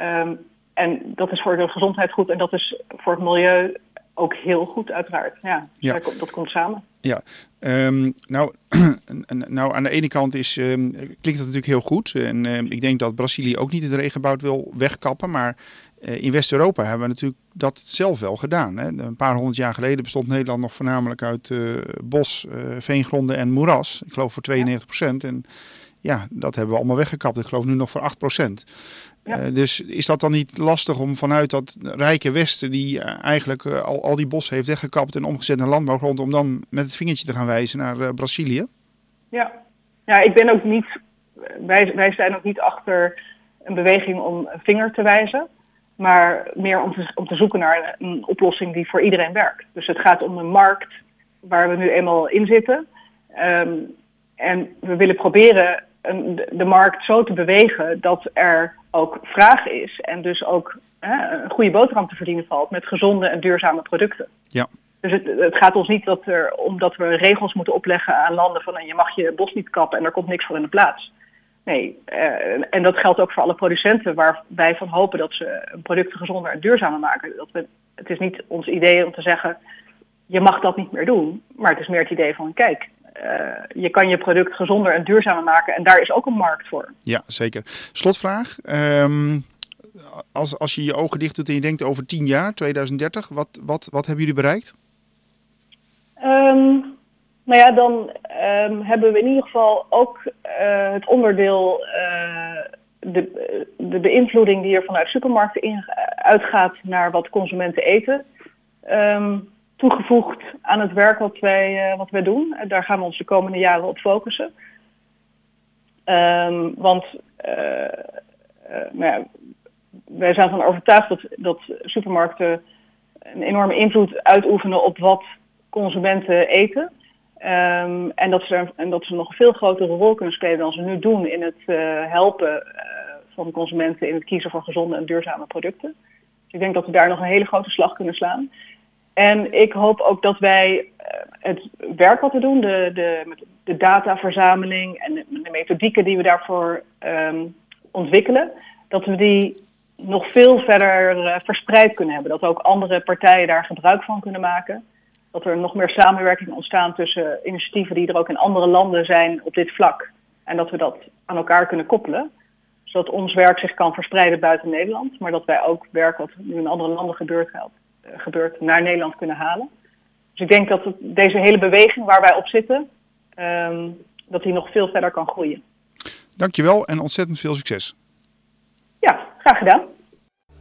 Um, en dat is voor de gezondheid goed en dat is voor het milieu ook heel goed, uiteraard. Ja, ja. Dat, dat komt samen. Ja, um, nou, nou, aan de ene kant is, um, klinkt dat natuurlijk heel goed. En um, ik denk dat Brazilië ook niet het regenwoud wil wegkappen. Maar uh, in West-Europa hebben we natuurlijk dat zelf wel gedaan. Hè. Een paar honderd jaar geleden bestond Nederland nog voornamelijk uit uh, bos, uh, veengronden en moeras. Ik geloof voor 92 procent. Ja. En ja, dat hebben we allemaal weggekapt. Ik geloof nu nog voor 8 procent. Ja. Uh, dus is dat dan niet lastig om vanuit dat rijke Westen, die uh, eigenlijk uh, al, al die bossen heeft weggekapt en omgezet naar landbouwgrond, om dan met het vingertje te gaan wijzen naar Brazilië? Ja. ja, ik ben ook niet, wij, wij zijn ook niet achter een beweging om een vinger te wijzen, maar meer om te, om te zoeken naar een oplossing die voor iedereen werkt. Dus het gaat om een markt waar we nu eenmaal in zitten. Um, en we willen proberen de markt zo te bewegen dat er ook vraag is en dus ook hè, een goede boterham te verdienen valt met gezonde en duurzame producten. Ja. Dus het, het gaat ons niet dat er, omdat we regels moeten opleggen aan landen van je mag je bos niet kappen en er komt niks voor in de plaats. Nee, uh, en dat geldt ook voor alle producenten waar wij van hopen dat ze producten gezonder en duurzamer maken. Dat we, het is niet ons idee om te zeggen, je mag dat niet meer doen, maar het is meer het idee van, kijk, uh, je kan je product gezonder en duurzamer maken. En daar is ook een markt voor. Ja, zeker. Slotvraag. Um, als, als je je ogen dicht doet en je denkt over 10 jaar, 2030, wat, wat, wat hebben jullie bereikt? Um, nou ja, dan um, hebben we in ieder geval ook uh, het onderdeel, uh, de, de beïnvloeding die er vanuit supermarkten in, uitgaat naar wat consumenten eten. Um, toegevoegd aan het werk wat wij, uh, wat wij doen. En daar gaan we ons de komende jaren op focussen. Um, want uh, uh, nou ja, wij zijn van overtuigd dat, dat supermarkten een enorme invloed uitoefenen op wat consumenten eten. Um, en, dat ze, en dat ze nog een veel grotere rol kunnen spelen dan ze nu doen in het helpen van consumenten in het kiezen voor gezonde en duurzame producten. Dus ik denk dat we daar nog een hele grote slag kunnen slaan. En ik hoop ook dat wij het werk wat we doen, de, de, de dataverzameling en de methodieken die we daarvoor um, ontwikkelen, dat we die nog veel verder uh, verspreid kunnen hebben. Dat ook andere partijen daar gebruik van kunnen maken. Dat er nog meer samenwerking ontstaan tussen initiatieven die er ook in andere landen zijn op dit vlak. En dat we dat aan elkaar kunnen koppelen. Zodat ons werk zich kan verspreiden buiten Nederland. Maar dat wij ook werk wat nu in andere landen gebeurt helpen gebeurt naar Nederland kunnen halen. Dus ik denk dat het, deze hele beweging waar wij op zitten, um, dat die nog veel verder kan groeien. Dankjewel en ontzettend veel succes. Ja, graag gedaan.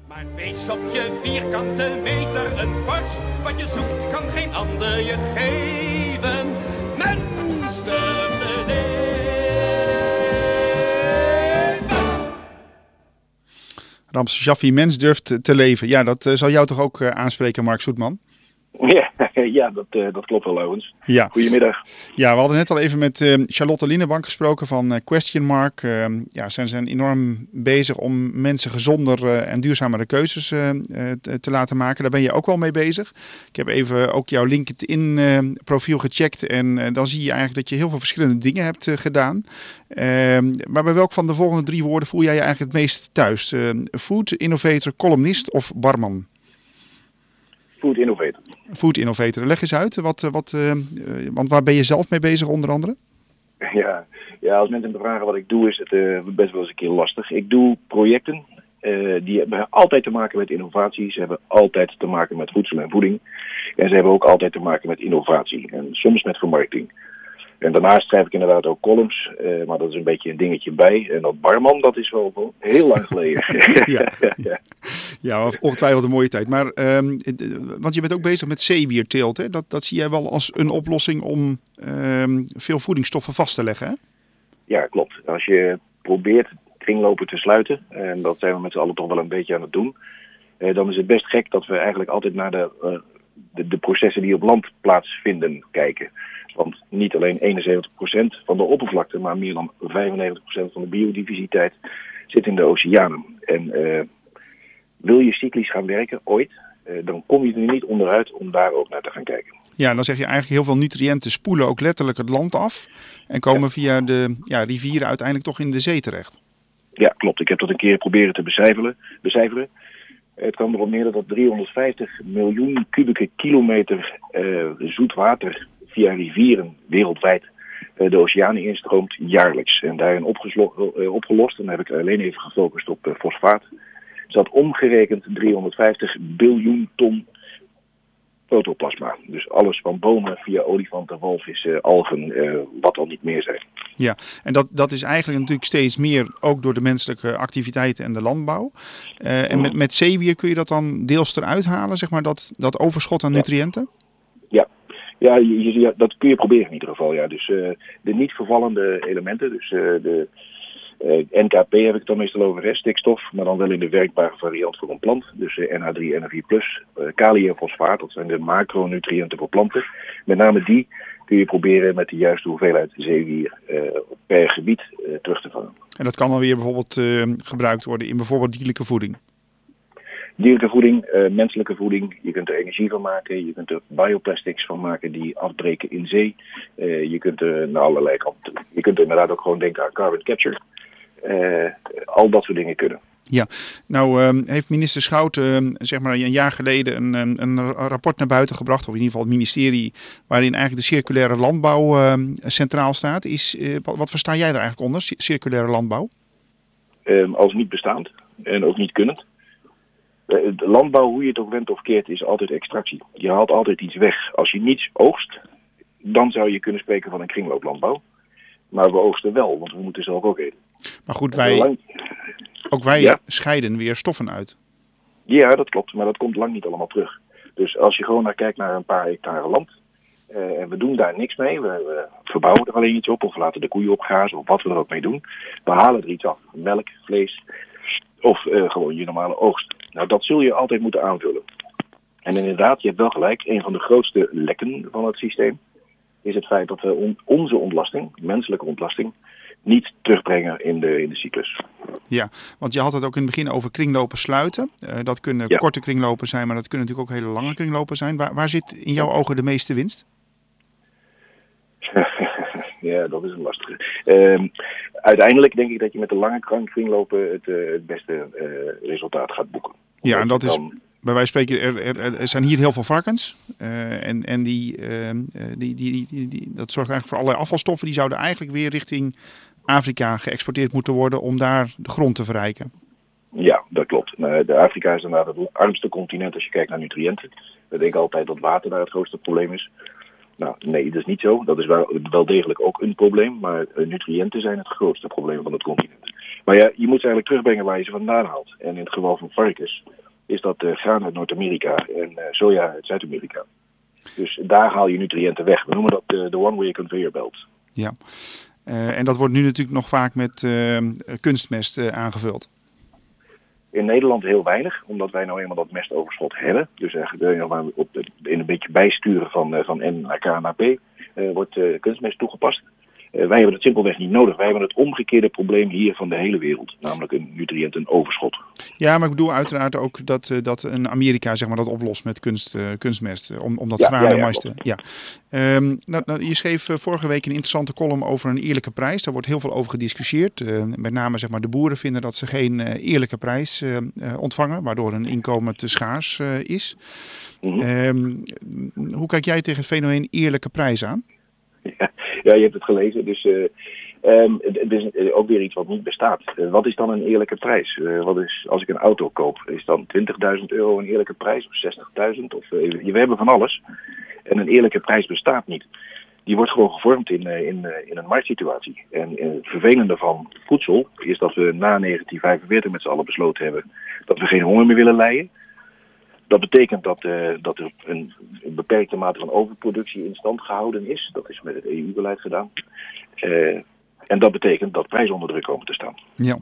Maar wees op je vierkante meter een borst. Wat je zoekt kan geen ander je geven. Ramses Jaffi mens durft te leven. Ja, dat uh, zal jou toch ook uh, aanspreken, Mark Soetman? Ja, ja dat, uh, dat klopt wel, Owens. Ja. Goedemiddag. Ja, we hadden net al even met Charlotte Linebank gesproken van Question Mark. ja, zij zijn enorm bezig om mensen gezonder en duurzamere keuzes te, te laten maken. Daar ben je ook wel mee bezig. Ik heb even ook jouw LinkedIn-profiel gecheckt. En dan zie je eigenlijk dat je heel veel verschillende dingen hebt gedaan. Uh, maar bij welk van de volgende drie woorden voel jij je eigenlijk het meest thuis? Uh, food innovator, columnist of barman? Food innovator. Food innovator. Leg eens uit, wat, wat, uh, want waar ben je zelf mee bezig onder andere? Ja, ja als mensen me vragen wat ik doe, is het best wel eens een keer lastig. Ik doe projecten. die hebben altijd te maken met innovatie. Ze hebben altijd te maken met voedsel en voeding. En ze hebben ook altijd te maken met innovatie. En soms met vermarkting. En daarnaast schrijf ik inderdaad ook columns, uh, maar dat is een beetje een dingetje bij. En dat barman, dat is wel heel lang geleden. ja, ja. ja, ongetwijfeld een mooie tijd. Maar, um, want je bent ook bezig met zeewierteelt, hè? Dat, dat zie jij wel als een oplossing om um, veel voedingsstoffen vast te leggen, hè? Ja, klopt. Als je probeert kringlopen te sluiten, en dat zijn we met z'n allen toch wel een beetje aan het doen, uh, dan is het best gek dat we eigenlijk altijd naar de, uh, de, de processen die op land plaatsvinden kijken. Want niet alleen 71% van de oppervlakte, maar meer dan 95% van de biodiversiteit zit in de oceanen. En uh, wil je cyclisch gaan werken ooit, uh, dan kom je er niet onderuit om daar ook naar te gaan kijken. Ja, dan zeg je eigenlijk heel veel nutriënten spoelen ook letterlijk het land af en komen ja. via de ja, rivieren uiteindelijk toch in de zee terecht. Ja, klopt. Ik heb dat een keer proberen te becijferen. becijferen. Het kwam erop neer dat er 350 miljoen kubieke kilometer uh, zoet water via rivieren wereldwijd uh, de oceanen instroomt jaarlijks. En daarin uh, opgelost, en dan heb ik alleen even gefocust op fosfaat, zat omgerekend 350 biljoen ton protoplasma. Dus alles van bomen via olifanten, walvissen, algen, wat al niet meer zijn. Ja, en dat, dat is eigenlijk natuurlijk steeds meer ook door de menselijke activiteiten en de landbouw. Uh, en met, met zeewier kun je dat dan deels eruit halen, zeg maar, dat, dat overschot aan nutriënten? Ja, ja, je, je, dat kun je proberen in ieder geval. Ja. Dus uh, de niet vervallende elementen, dus de uh, NKP heb ik het dan meestal over, hè, stikstof, maar dan wel in de werkbare variant voor een plant. Dus uh, NH3, NH4+, uh, kalium en fosfaat, dat zijn de macronutriënten voor planten. Met name die kun je proberen met de juiste hoeveelheid zeewier per gebied terug te vangen. En dat kan dan weer bijvoorbeeld gebruikt worden in bijvoorbeeld dierlijke voeding? Dierlijke voeding, menselijke voeding, je kunt er energie van maken, je kunt er bioplastics van maken die afbreken in zee. je kunt er naar allerlei kanten. Je kunt er inderdaad ook gewoon denken aan carbon capture. Uh, al dat soort dingen kunnen. Ja, nou uh, heeft minister Schouten uh, zeg maar een jaar geleden een, een, een, rapport naar buiten gebracht, of in ieder geval het ministerie, waarin eigenlijk de circulaire landbouw ehm, centraal staat. Is, eh, wat, versta jij daar eigenlijk onder, circulaire landbouw? Ehm, als niet bestaand en ook niet kunnend. De landbouw, hoe je het ook went of keert, is altijd extractie. Je haalt altijd iets weg. Als je niets oogst, dan zou je kunnen spreken van een kringlooplandbouw. Maar we oogsten wel, want we moeten zelf ook eten. Maar goed, wij, ook wij ja. scheiden weer stoffen uit. Ja, dat klopt, maar dat komt lang niet allemaal terug. Dus als je gewoon naar kijkt naar een paar hectare land, uh, en we doen daar niks mee, we, we, verbouwen er alleen iets op, of laten de koeien opgrazen, of wat we er ook mee doen. We halen er iets af, melk, vlees, of uh, gewoon je normale oogst. Nou, dat zul je altijd moeten aanvullen. En inderdaad, je hebt wel gelijk, een van de grootste lekken van het systeem is het feit dat we on, onze ontlasting, menselijke ontlasting, niet terugbrengen in de, in de cyclus. Ja, want je had het ook in het begin over kringlopen sluiten. Uh, dat kunnen ja. korte kringlopen zijn, maar dat kunnen natuurlijk ook hele lange kringlopen zijn. Waar, waar zit in jouw ogen de meeste winst? ja, dat is een lastige. Uh, uiteindelijk denk ik dat je met de lange kringlopen het, uh, het beste uh, resultaat gaat boeken. Ja, en dat is bij wijze van spreken, er, er, er, zijn hier heel veel varkens. Uh, en en die, uh, die, die, die, die, dat zorgt eigenlijk voor allerlei afvalstoffen. Die zouden eigenlijk weer richting Afrika geëxporteerd moeten worden om daar de grond te verrijken. Ja, dat klopt. De Afrika is inderdaad het armste continent als je kijkt naar nutriënten. We denken altijd dat water daar het grootste probleem is. Nou, nee, dat is niet zo. Dat is wel, degelijk ook een probleem. Maar nutriënten zijn het grootste probleem van het continent. Maar ja, je moet ze eigenlijk terugbrengen waar je ze vandaan haalt. En in het geval van varkens is dat uh, graan uit Noord-Amerika en uh, soja uit Zuid-Amerika. Dus daar haal je nutriënten weg. We noemen dat uh, de one-way conveyor belt. Ja, en dat wordt nu natuurlijk nog vaak met kunstmest aangevuld. In Nederland heel weinig, omdat wij nou eenmaal dat mestoverschot hebben. Dus eigenlijk op in een beetje bijsturen van, van N naar K naar P wordt kunstmest toegepast. Uh, wij hebben het simpelweg niet nodig. Wij hebben het omgekeerde probleem hier van de hele wereld. Namelijk een nutriëntenoverschot. Ja, maar ik bedoel uiteraard ook dat, uh, dat een Amerika zeg maar, dat oplost met kunst, uh, kunstmest. Om, om dat ja, graan en mais te... Ja. Um, nou, nou, je schreef vorige week een interessante column over een eerlijke prijs. Daar wordt heel veel over gediscussieerd. met name zeg maar, de boeren vinden dat ze geen eerlijke prijs ontvangen. Waardoor hun inkomen te schaars is. Mm -hmm. um, hoe kijk jij tegen het fenomeen eerlijke prijs aan? Ja, ja, je hebt het gelezen. Dus uh, um, het is ook weer iets wat niet bestaat. Uh, wat is dan een eerlijke prijs? Wat is, als ik een auto koop, is dan 20.000 euro een eerlijke prijs of 60.000? Of, we hebben van alles. En een eerlijke prijs bestaat niet. Die wordt gewoon gevormd in, in, in een marktsituatie. En het vervelende van voedsel is dat we na 1945 met z'n allen besloten hebben dat we geen honger meer willen lijden. Dat betekent dat, uh, dat er een, een, beperkte mate van overproductie in stand gehouden is. Dat is met het EU-beleid gedaan. Uh, en dat betekent dat prijzen onder druk komen te staan. Ja.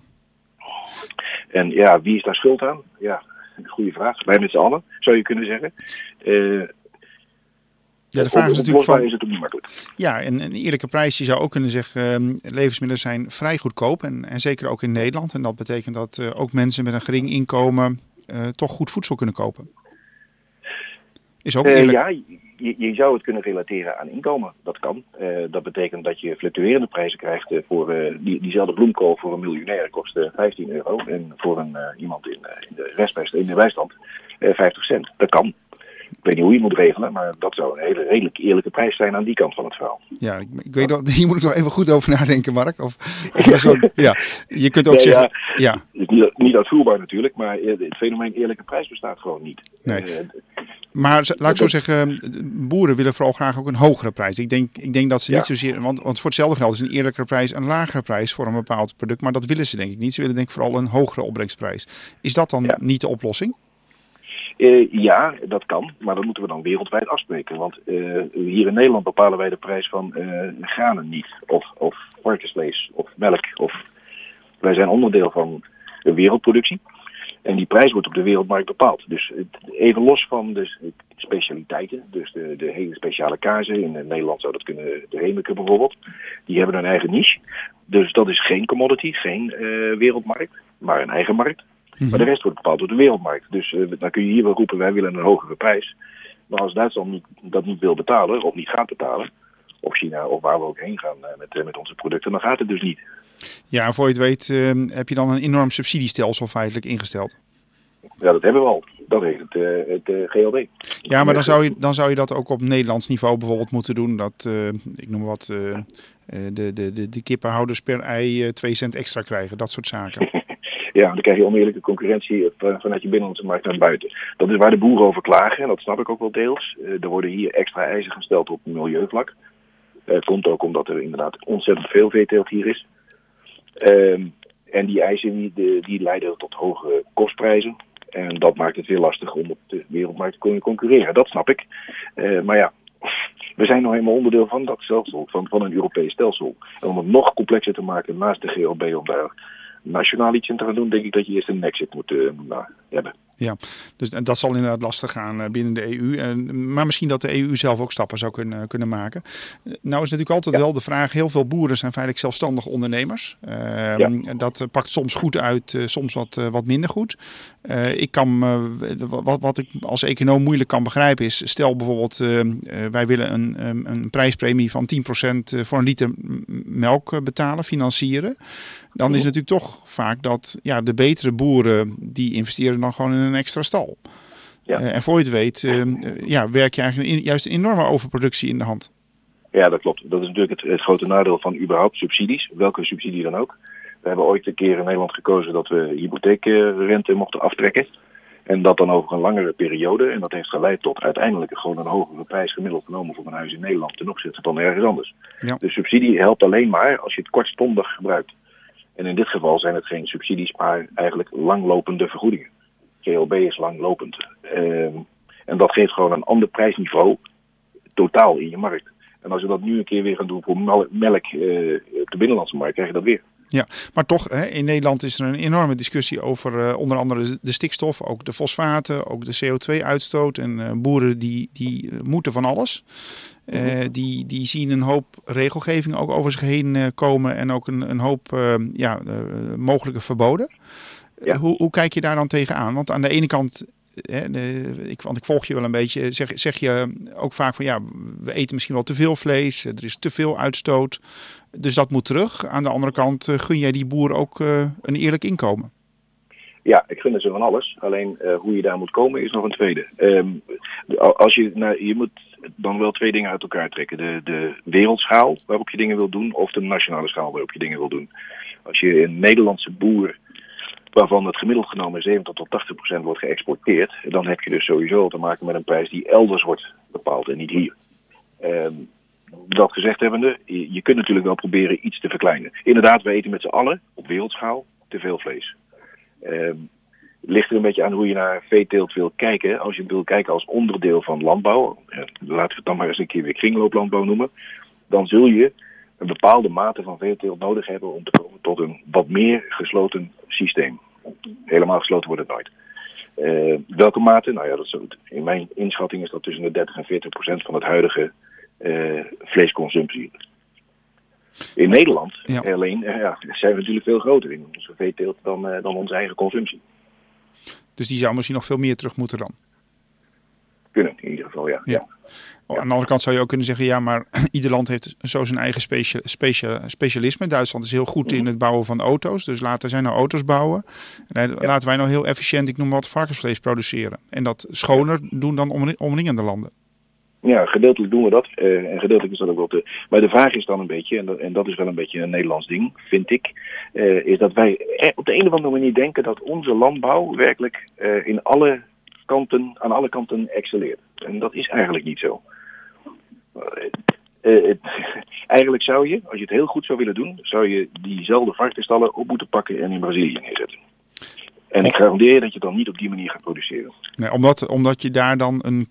En ja, wie is daar schuld aan? Ja, een goede vraag. Wij met z'n allen, zou je kunnen zeggen. Uh, ja, de vraag is natuurlijk van... is het ook niet makkelijk. Ja, en een eerlijke prijs, je zou ook kunnen zeggen, uh, levensmiddelen zijn vrij goedkoop. En, en zeker ook in Nederland. En dat betekent dat uh, ook mensen met een gering inkomen uh, toch goed voedsel kunnen kopen. Is ook Eh, eerlijk. ja, je, je zou het kunnen relateren aan inkomen. Dat kan. Eh, dat betekent dat je fluctuerende prijzen krijgt eh, voor die, diezelfde bloemkool voor een miljonair kost eh, 15 euro. En voor een, iemand in, in, de restbijst, in de bijstand eh, 50 cent. Dat kan. Ik weet niet hoe je moet regelen, maar dat zou een hele redelijk eerlijke prijs zijn aan die kant van het verhaal. Ja, ik, ik weet dat, hier moet ik nog even goed over nadenken, Mark. Of, of zo, ja, je kunt ook Nee, zeggen, ja, niet, niet uitvoerbaar natuurlijk, maar het fenomeen eerlijke prijs bestaat gewoon niet. Nee. Maar laat ik zo zeggen, boeren willen vooral graag ook een hogere prijs. Ik denk, ik denk dat ze niet zozeer, want, want voor hetzelfde geld is een eerlijkere prijs een lagere prijs voor een bepaald product. Maar dat willen ze denk ik niet. Ze willen denk ik vooral een hogere opbrengsprijs. Is dat dan Ja. niet de oplossing? Eh, ja, dat kan, maar dat moeten we dan wereldwijd afspreken. Want eh, hier in Nederland bepalen wij de prijs van eh, granen niet. Of, of varkensvlees, of melk. Of... Wij zijn onderdeel van de wereldproductie. En die prijs wordt op de wereldmarkt bepaald. Dus even los van de specialiteiten, dus de, de hele speciale kazen. In Nederland zou dat kunnen de Hemeke bijvoorbeeld. Die hebben een eigen niche. Dus dat is geen commodity, geen eh, wereldmarkt, maar een eigen markt. Maar de rest wordt bepaald door de wereldmarkt. Dus eh, dan kun je hier wel roepen, wij willen een hogere prijs. Maar als Duitsland niet, dat niet wil betalen, of niet gaat betalen, of China, of waar we ook heen gaan eh, met, eh, met onze producten, dan gaat het dus niet. Ja, voor je het weet eh, heb je dan een enorm subsidiestelsel feitelijk ingesteld. Ja, dat hebben we al. Dat heet het, het eh, GLD. Ja, maar dan zou, je, dan zou je dat ook op Nederlands niveau bijvoorbeeld moeten doen. Dat, ik noem wat, de, de, de, de kippenhouders per ei 2 cent extra krijgen. Dat soort zaken. Ja, dan krijg je oneerlijke concurrentie vanuit je binnenlandse markt naar buiten. Dat is waar de boeren over klagen, en dat snap ik ook wel deels. Er worden hier extra eisen gesteld op milieuvlak. Eh, komt ook omdat er inderdaad ontzettend veel veeteelt hier is. Ehm, en die eisen die, die leiden tot hogere kostprijzen. En dat maakt het weer lastig om op de wereldmarkt te kunnen concurreren. Dat snap ik. Eh, maar ja, we zijn nou helemaal onderdeel van dat stelsel, van, van een Europees stelsel. En om het nog complexer te maken naast de GLB, om daar nationaal iets in te gaan doen, denk ik dat je eerst een exit moet eh, hebben. Ja, dus dat zal inderdaad lastig gaan eh, binnen de EU. En, maar misschien dat de EU zelf ook stappen zou kunnen, kunnen maken. Eh, Nou is natuurlijk altijd wel de vraag, heel veel boeren zijn feitelijk zelfstandig ondernemers. Ehm, Ja. Dat eh, pakt soms goed uit, eh, soms wat, eh, wat minder goed. Eh, ik kan, eh, wat, wat ik als econoom moeilijk kan begrijpen is, stel bijvoorbeeld eh, eh, wij willen een, een, een prijspremie van 10% voor een liter melk eh, betalen, financieren. Dan is het natuurlijk toch vaak dat ja, de betere boeren die investeren dan gewoon in een extra stal. Ja. Eh, en voor je het weet, eh, eh, ja, werk je eigenlijk in- juist een enorme overproductie in de hand. Ja, dat klopt. Dat is natuurlijk het, het grote nadeel van überhaupt subsidies, welke subsidie dan ook. We hebben ooit een keer in Nederland gekozen dat we hypotheekrente mochten aftrekken. En dat dan over een langere periode. En dat heeft geleid tot uiteindelijk gewoon een hogere prijs gemiddeld genomen voor een huis in Nederland ten opzichte van ergens anders. Ja. De subsidie helpt alleen maar als je het kortstondig gebruikt. En in dit geval zijn het geen subsidies, maar eigenlijk langlopende vergoedingen. GLB is langlopend. Ehm, en dat geeft gewoon een ander prijsniveau totaal in je markt. En als we dat nu een keer weer gaan doen voor mel- melk eh, op de binnenlandse markt, krijg je dat weer. Ja, maar toch, hè, in Nederland is er een enorme discussie over eh, onder andere de stikstof, ook de fosfaten, ook de CO2-uitstoot. En eh, boeren die, die moeten van alles. Eh, die, die zien een hoop regelgeving ook over zich heen eh, komen en ook een, een hoop eh, ja, mogelijke verboden. Ja. Hoe, hoe kijk je daar dan tegenaan? Want aan de ene kant, hè, de, ik, want ik volg je wel een beetje, zeg, zeg je ook vaak van ja, we eten misschien wel te veel vlees, er is te veel uitstoot. Dus dat moet terug. Aan de andere kant gun jij die boer ook een eerlijk inkomen. Ja, ik gun ze van alles. Alleen hoe je daar moet komen is nog een tweede. Ehm, als je, nou, je moet dan wel twee dingen uit elkaar trekken. De, de wereldschaal waarop je dingen wil doen of de nationale schaal waarop je dingen wil doen. Als je een Nederlandse boer, waarvan het gemiddeld genomen 70 tot 80 procent wordt geëxporteerd, dan heb je dus sowieso te maken met een prijs die elders wordt bepaald en niet hier. Ehm, dat gezegd hebbende, je, kunt natuurlijk wel proberen iets te verkleinen. Inderdaad, we eten met z'n allen op wereldschaal te veel vlees. Ligt er een beetje aan hoe je naar veeteelt wil kijken. Als je wil kijken als onderdeel van landbouw, eh, laten we het dan maar eens een keer weer kringlooplandbouw noemen, dan zul je een bepaalde mate van veeteelt nodig hebben om te komen tot een wat meer gesloten systeem. Helemaal gesloten wordt het nooit. Eh, welke mate? Nou ja, dat is, in mijn inschatting is dat tussen de 30 en 40 procent van het huidige eh, vleesconsumptie. In Nederland Ja. alleen ja, zijn we natuurlijk veel groter in onze veeteelt dan, dan onze eigen consumptie. Dus die zou misschien nog veel meer terug moeten dan. Kunnen in ieder geval. ja. Ja. Aan de andere kant zou je ook kunnen zeggen, ja, maar ieder land heeft zo zijn eigen specia specia specialisme. Duitsland is heel goed in het bouwen van auto's, dus laten zij nou auto's bouwen. En laten wij nou heel efficiënt, ik noem wat, varkensvlees produceren. En dat schoner doen dan omring- omringende landen. Ja, gedeeltelijk doen we dat. eh, en gedeeltelijk is dat ook wel te. Maar de vraag is dan een beetje, en dat, en dat is wel een beetje een Nederlands ding, vind ik. eh, is dat wij er op de een of andere manier denken dat onze landbouw werkelijk eh, in alle kanten, aan alle kanten excelleert. En dat is eigenlijk niet zo. Eh, eigenlijk zou je, als je het heel goed zou willen doen, zou je diezelfde varkensstallen op moeten pakken en in Brazilië neerzetten. En ik garandeer dat je het dan niet op die manier gaat produceren. Nee, omdat, omdat je daar dan een,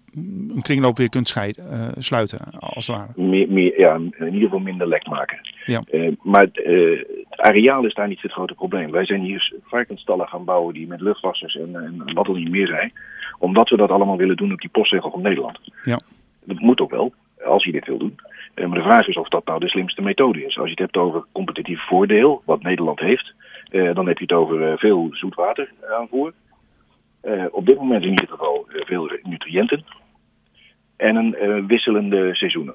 een kringloop weer kunt scheiden, eh, sluiten, als het ware. meer, meer, ja, in ieder geval minder lek maken. Ja. Eh, maar eh, het areaal is daar niet het grote probleem. Wij zijn hier varkensstallen gaan bouwen die met luchtwassers en, en wat er niet meer zijn. Omdat we dat allemaal willen doen op die postzegel van Nederland. Ja. Dat moet ook wel, als je dit wil doen. Maar de vraag is of dat nou de slimste methode is. Als je het hebt over competitief voordeel, wat Nederland heeft, dan heb je het over eh, veel zoetwater aanvoer. Eh, op dit moment in ieder geval eh, veel nutriënten. En een eh, wisselende seizoenen.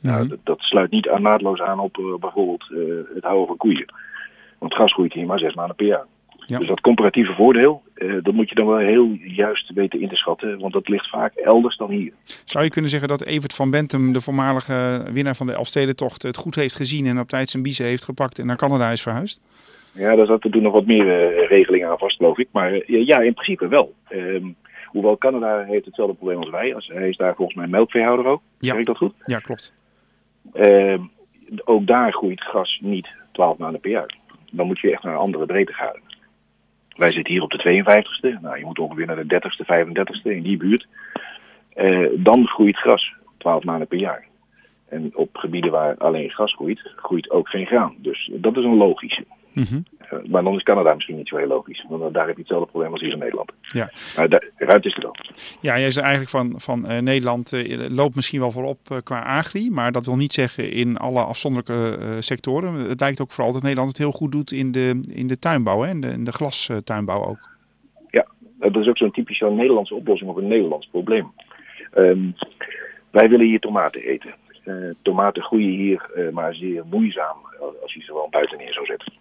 Nou, dat, dat sluit niet aan, naadloos aan op eh, bijvoorbeeld eh, het houden van koeien. Want gras groeit hier maar zes maanden per jaar. Ja. Dus dat comparatieve voordeel, eh, dat moet je dan wel heel juist weten in te schatten. Want dat ligt vaak elders dan hier. Zou je kunnen zeggen dat Evert van Bentum, de voormalige winnaar van de Elfstedentocht, het goed heeft gezien en op tijd zijn biezen heeft gepakt en naar Canada is verhuisd? Ja, daar zaten toen nog wat meer eh, regelingen aan vast, geloof ik. Maar eh, ja, in principe wel. Ehm, hoewel Canada heeft hetzelfde probleem als wij. Als, hij is daar volgens mij melkveehouder ook. Ja. Zeg ik dat goed? Ja, klopt. Ehm, ook daar groeit gras niet 12 maanden per jaar. Dan moet je echt naar een andere breedtegraden. Wij zitten hier op de 52ste. Nou, je moet ongeveer naar de 30ste, 35ste in die buurt. Eh, dan groeit gras 12 maanden per jaar. En op gebieden waar alleen gras groeit, groeit ook geen graan. Dus dat is een logische. Eh, maar dan is Canada misschien niet zo heel logisch. Want daar heb je hetzelfde probleem als hier in Nederland. Ja. Maar daar, ruimte is er wel. Ja, jij zei eigenlijk van, van eh, Nederland eh, loopt misschien wel voorop qua agri, maar dat wil niet zeggen in alle afzonderlijke sectoren. Het lijkt ook vooral dat Nederland het heel goed doet in de, in de tuinbouw, hè? In, de, in de glastuinbouw ook. Dat is ook zo'n typische Nederlandse oplossing op een Nederlands probleem. Ehm, wij willen hier tomaten eten. Tomaten groeien hier, maar zeer moeizaam als je ze wel buiten neer zou zetten.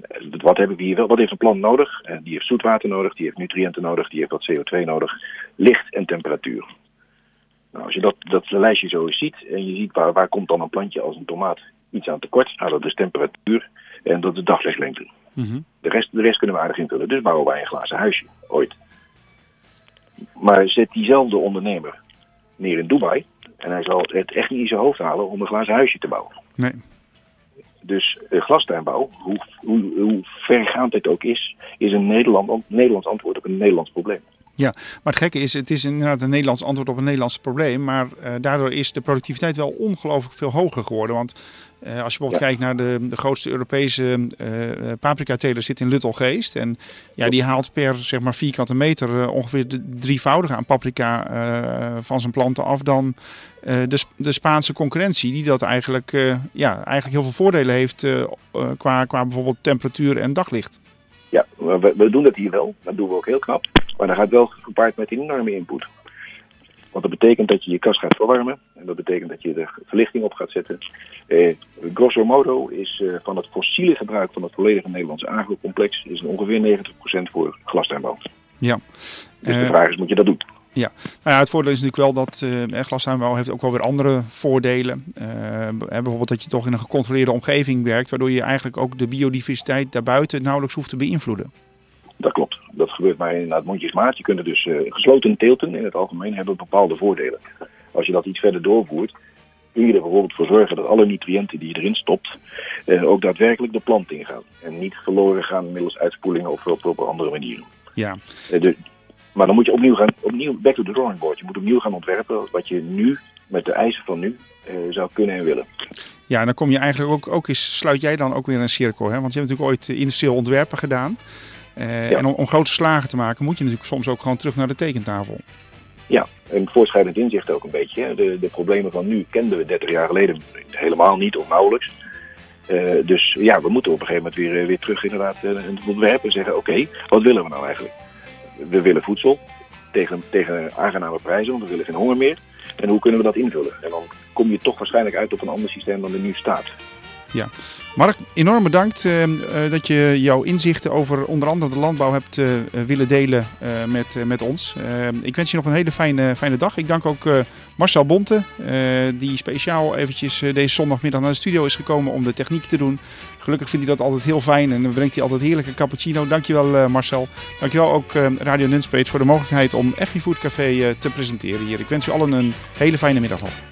Eh, wat, hebben we hier wel? wat heeft een plant nodig? Eh, die heeft zoetwater nodig, die heeft nutriënten nodig, die heeft wat CO2 nodig, licht en temperatuur. Nou, als je dat, dat lijstje zo eens ziet en je ziet waar, waar komt dan een plantje als een tomaat iets aan tekort, nou, dat is temperatuur en dat is daglichtslengte. Mhm. De rest, de rest kunnen we aardig invullen. Dus bouwen wij een glazen huisje, ooit. Maar zet diezelfde ondernemer neer in Dubai. En hij zal het echt niet in zijn hoofd halen om een glazen huisje te bouwen. Nee. Dus eh, glastuinbouw, hoe, hoe, hoe vergaand het ook is, is een Nederland, Nederlands antwoord op een Nederlands probleem. Maar het gekke is, het is inderdaad een Nederlands antwoord op een Nederlands probleem. Maar eh, daardoor is de productiviteit wel ongelooflijk veel hoger geworden. Want eh, als je bijvoorbeeld Ja. kijkt naar de, de grootste Europese eh paprika-teler zit in Luttelgeest. En ja, die haalt per zeg maar, vierkante meter ongeveer de drievoudige aan paprika van zijn planten af dan de, Sp- de Spaanse concurrentie. Die dat eigenlijk, ja, eigenlijk heel veel voordelen heeft qua, qua bijvoorbeeld temperatuur en daglicht. Ja, we, we doen dat hier wel. Dat doen we ook heel knap. Maar dat gaat wel gepaard met een enorme input. Want dat betekent dat je je kast gaat verwarmen. En dat betekent dat je de verlichting op gaat zetten. Eh, grosso modo is eh, van het fossiele gebruik van het volledige Nederlandse agrocomplex... is ongeveer 90% voor glastuinbouw. Ja. Dus de Eh, vraag is, moet je dat doen? Nou ja, het voordeel is natuurlijk wel dat glastuinbouw heeft ook wel weer andere voordelen. Hè, bijvoorbeeld dat je toch in een gecontroleerde omgeving werkt, waardoor je eigenlijk ook de biodiversiteit daarbuiten nauwelijks hoeft te beïnvloeden. Dat klopt. Dat gebeurt maar inderdaad mondjesmaat. Je kunt er dus gesloten teelten in het algemeen hebben bepaalde voordelen. Als je dat iets verder doorvoert, kun je er bijvoorbeeld voor zorgen dat alle nutriënten die je erin stopt, eh, ook daadwerkelijk de plant ingaan. En niet verloren gaan middels uitspoelingen of op, op andere manieren. Ja, Eh, de- maar dan moet je opnieuw gaan, opnieuw, back to the drawing board. Je moet opnieuw gaan ontwerpen wat je nu, met de eisen van nu, eh, zou kunnen en willen. ja en dan kom je eigenlijk ook, ook eens, sluit jij dan ook weer een cirkel. Hè? Want je hebt natuurlijk ooit eh, industrieel ontwerpen gedaan. Eh, Ja. En om, om grote slagen te maken moet je natuurlijk soms ook gewoon terug naar de tekentafel. Ja, en voortschrijdend inzicht ook een beetje. hè. De, de problemen van nu kenden we 30 jaar geleden helemaal niet of nauwelijks. Dus ja, we moeten op een gegeven moment weer, weer terug inderdaad in het ontwerp en zeggen, oké, wat willen we nou eigenlijk? We willen voedsel, tegen, tegen aangename prijzen, want we willen geen honger meer. En hoe kunnen we dat invullen? En dan kom je toch waarschijnlijk uit op een ander systeem dan er nu staat. Ja. Mark, enorm bedankt uh, uh, dat je jouw inzichten over onder andere de landbouw hebt uh, willen delen met, met ons. ik wens je nog een hele fijne, fijne dag. Ik dank ook Marcel Bonte, die speciaal eventjes deze zondagmiddag naar de studio is gekomen om de techniek te doen. Gelukkig vindt hij dat altijd heel fijn en dan brengt hij altijd heerlijke cappuccino. Dankjewel Marcel. Dankjewel ook Radio Nunspeet voor de mogelijkheid om Effie Food Café te presenteren hier. Ik wens u allen een hele fijne middag nog.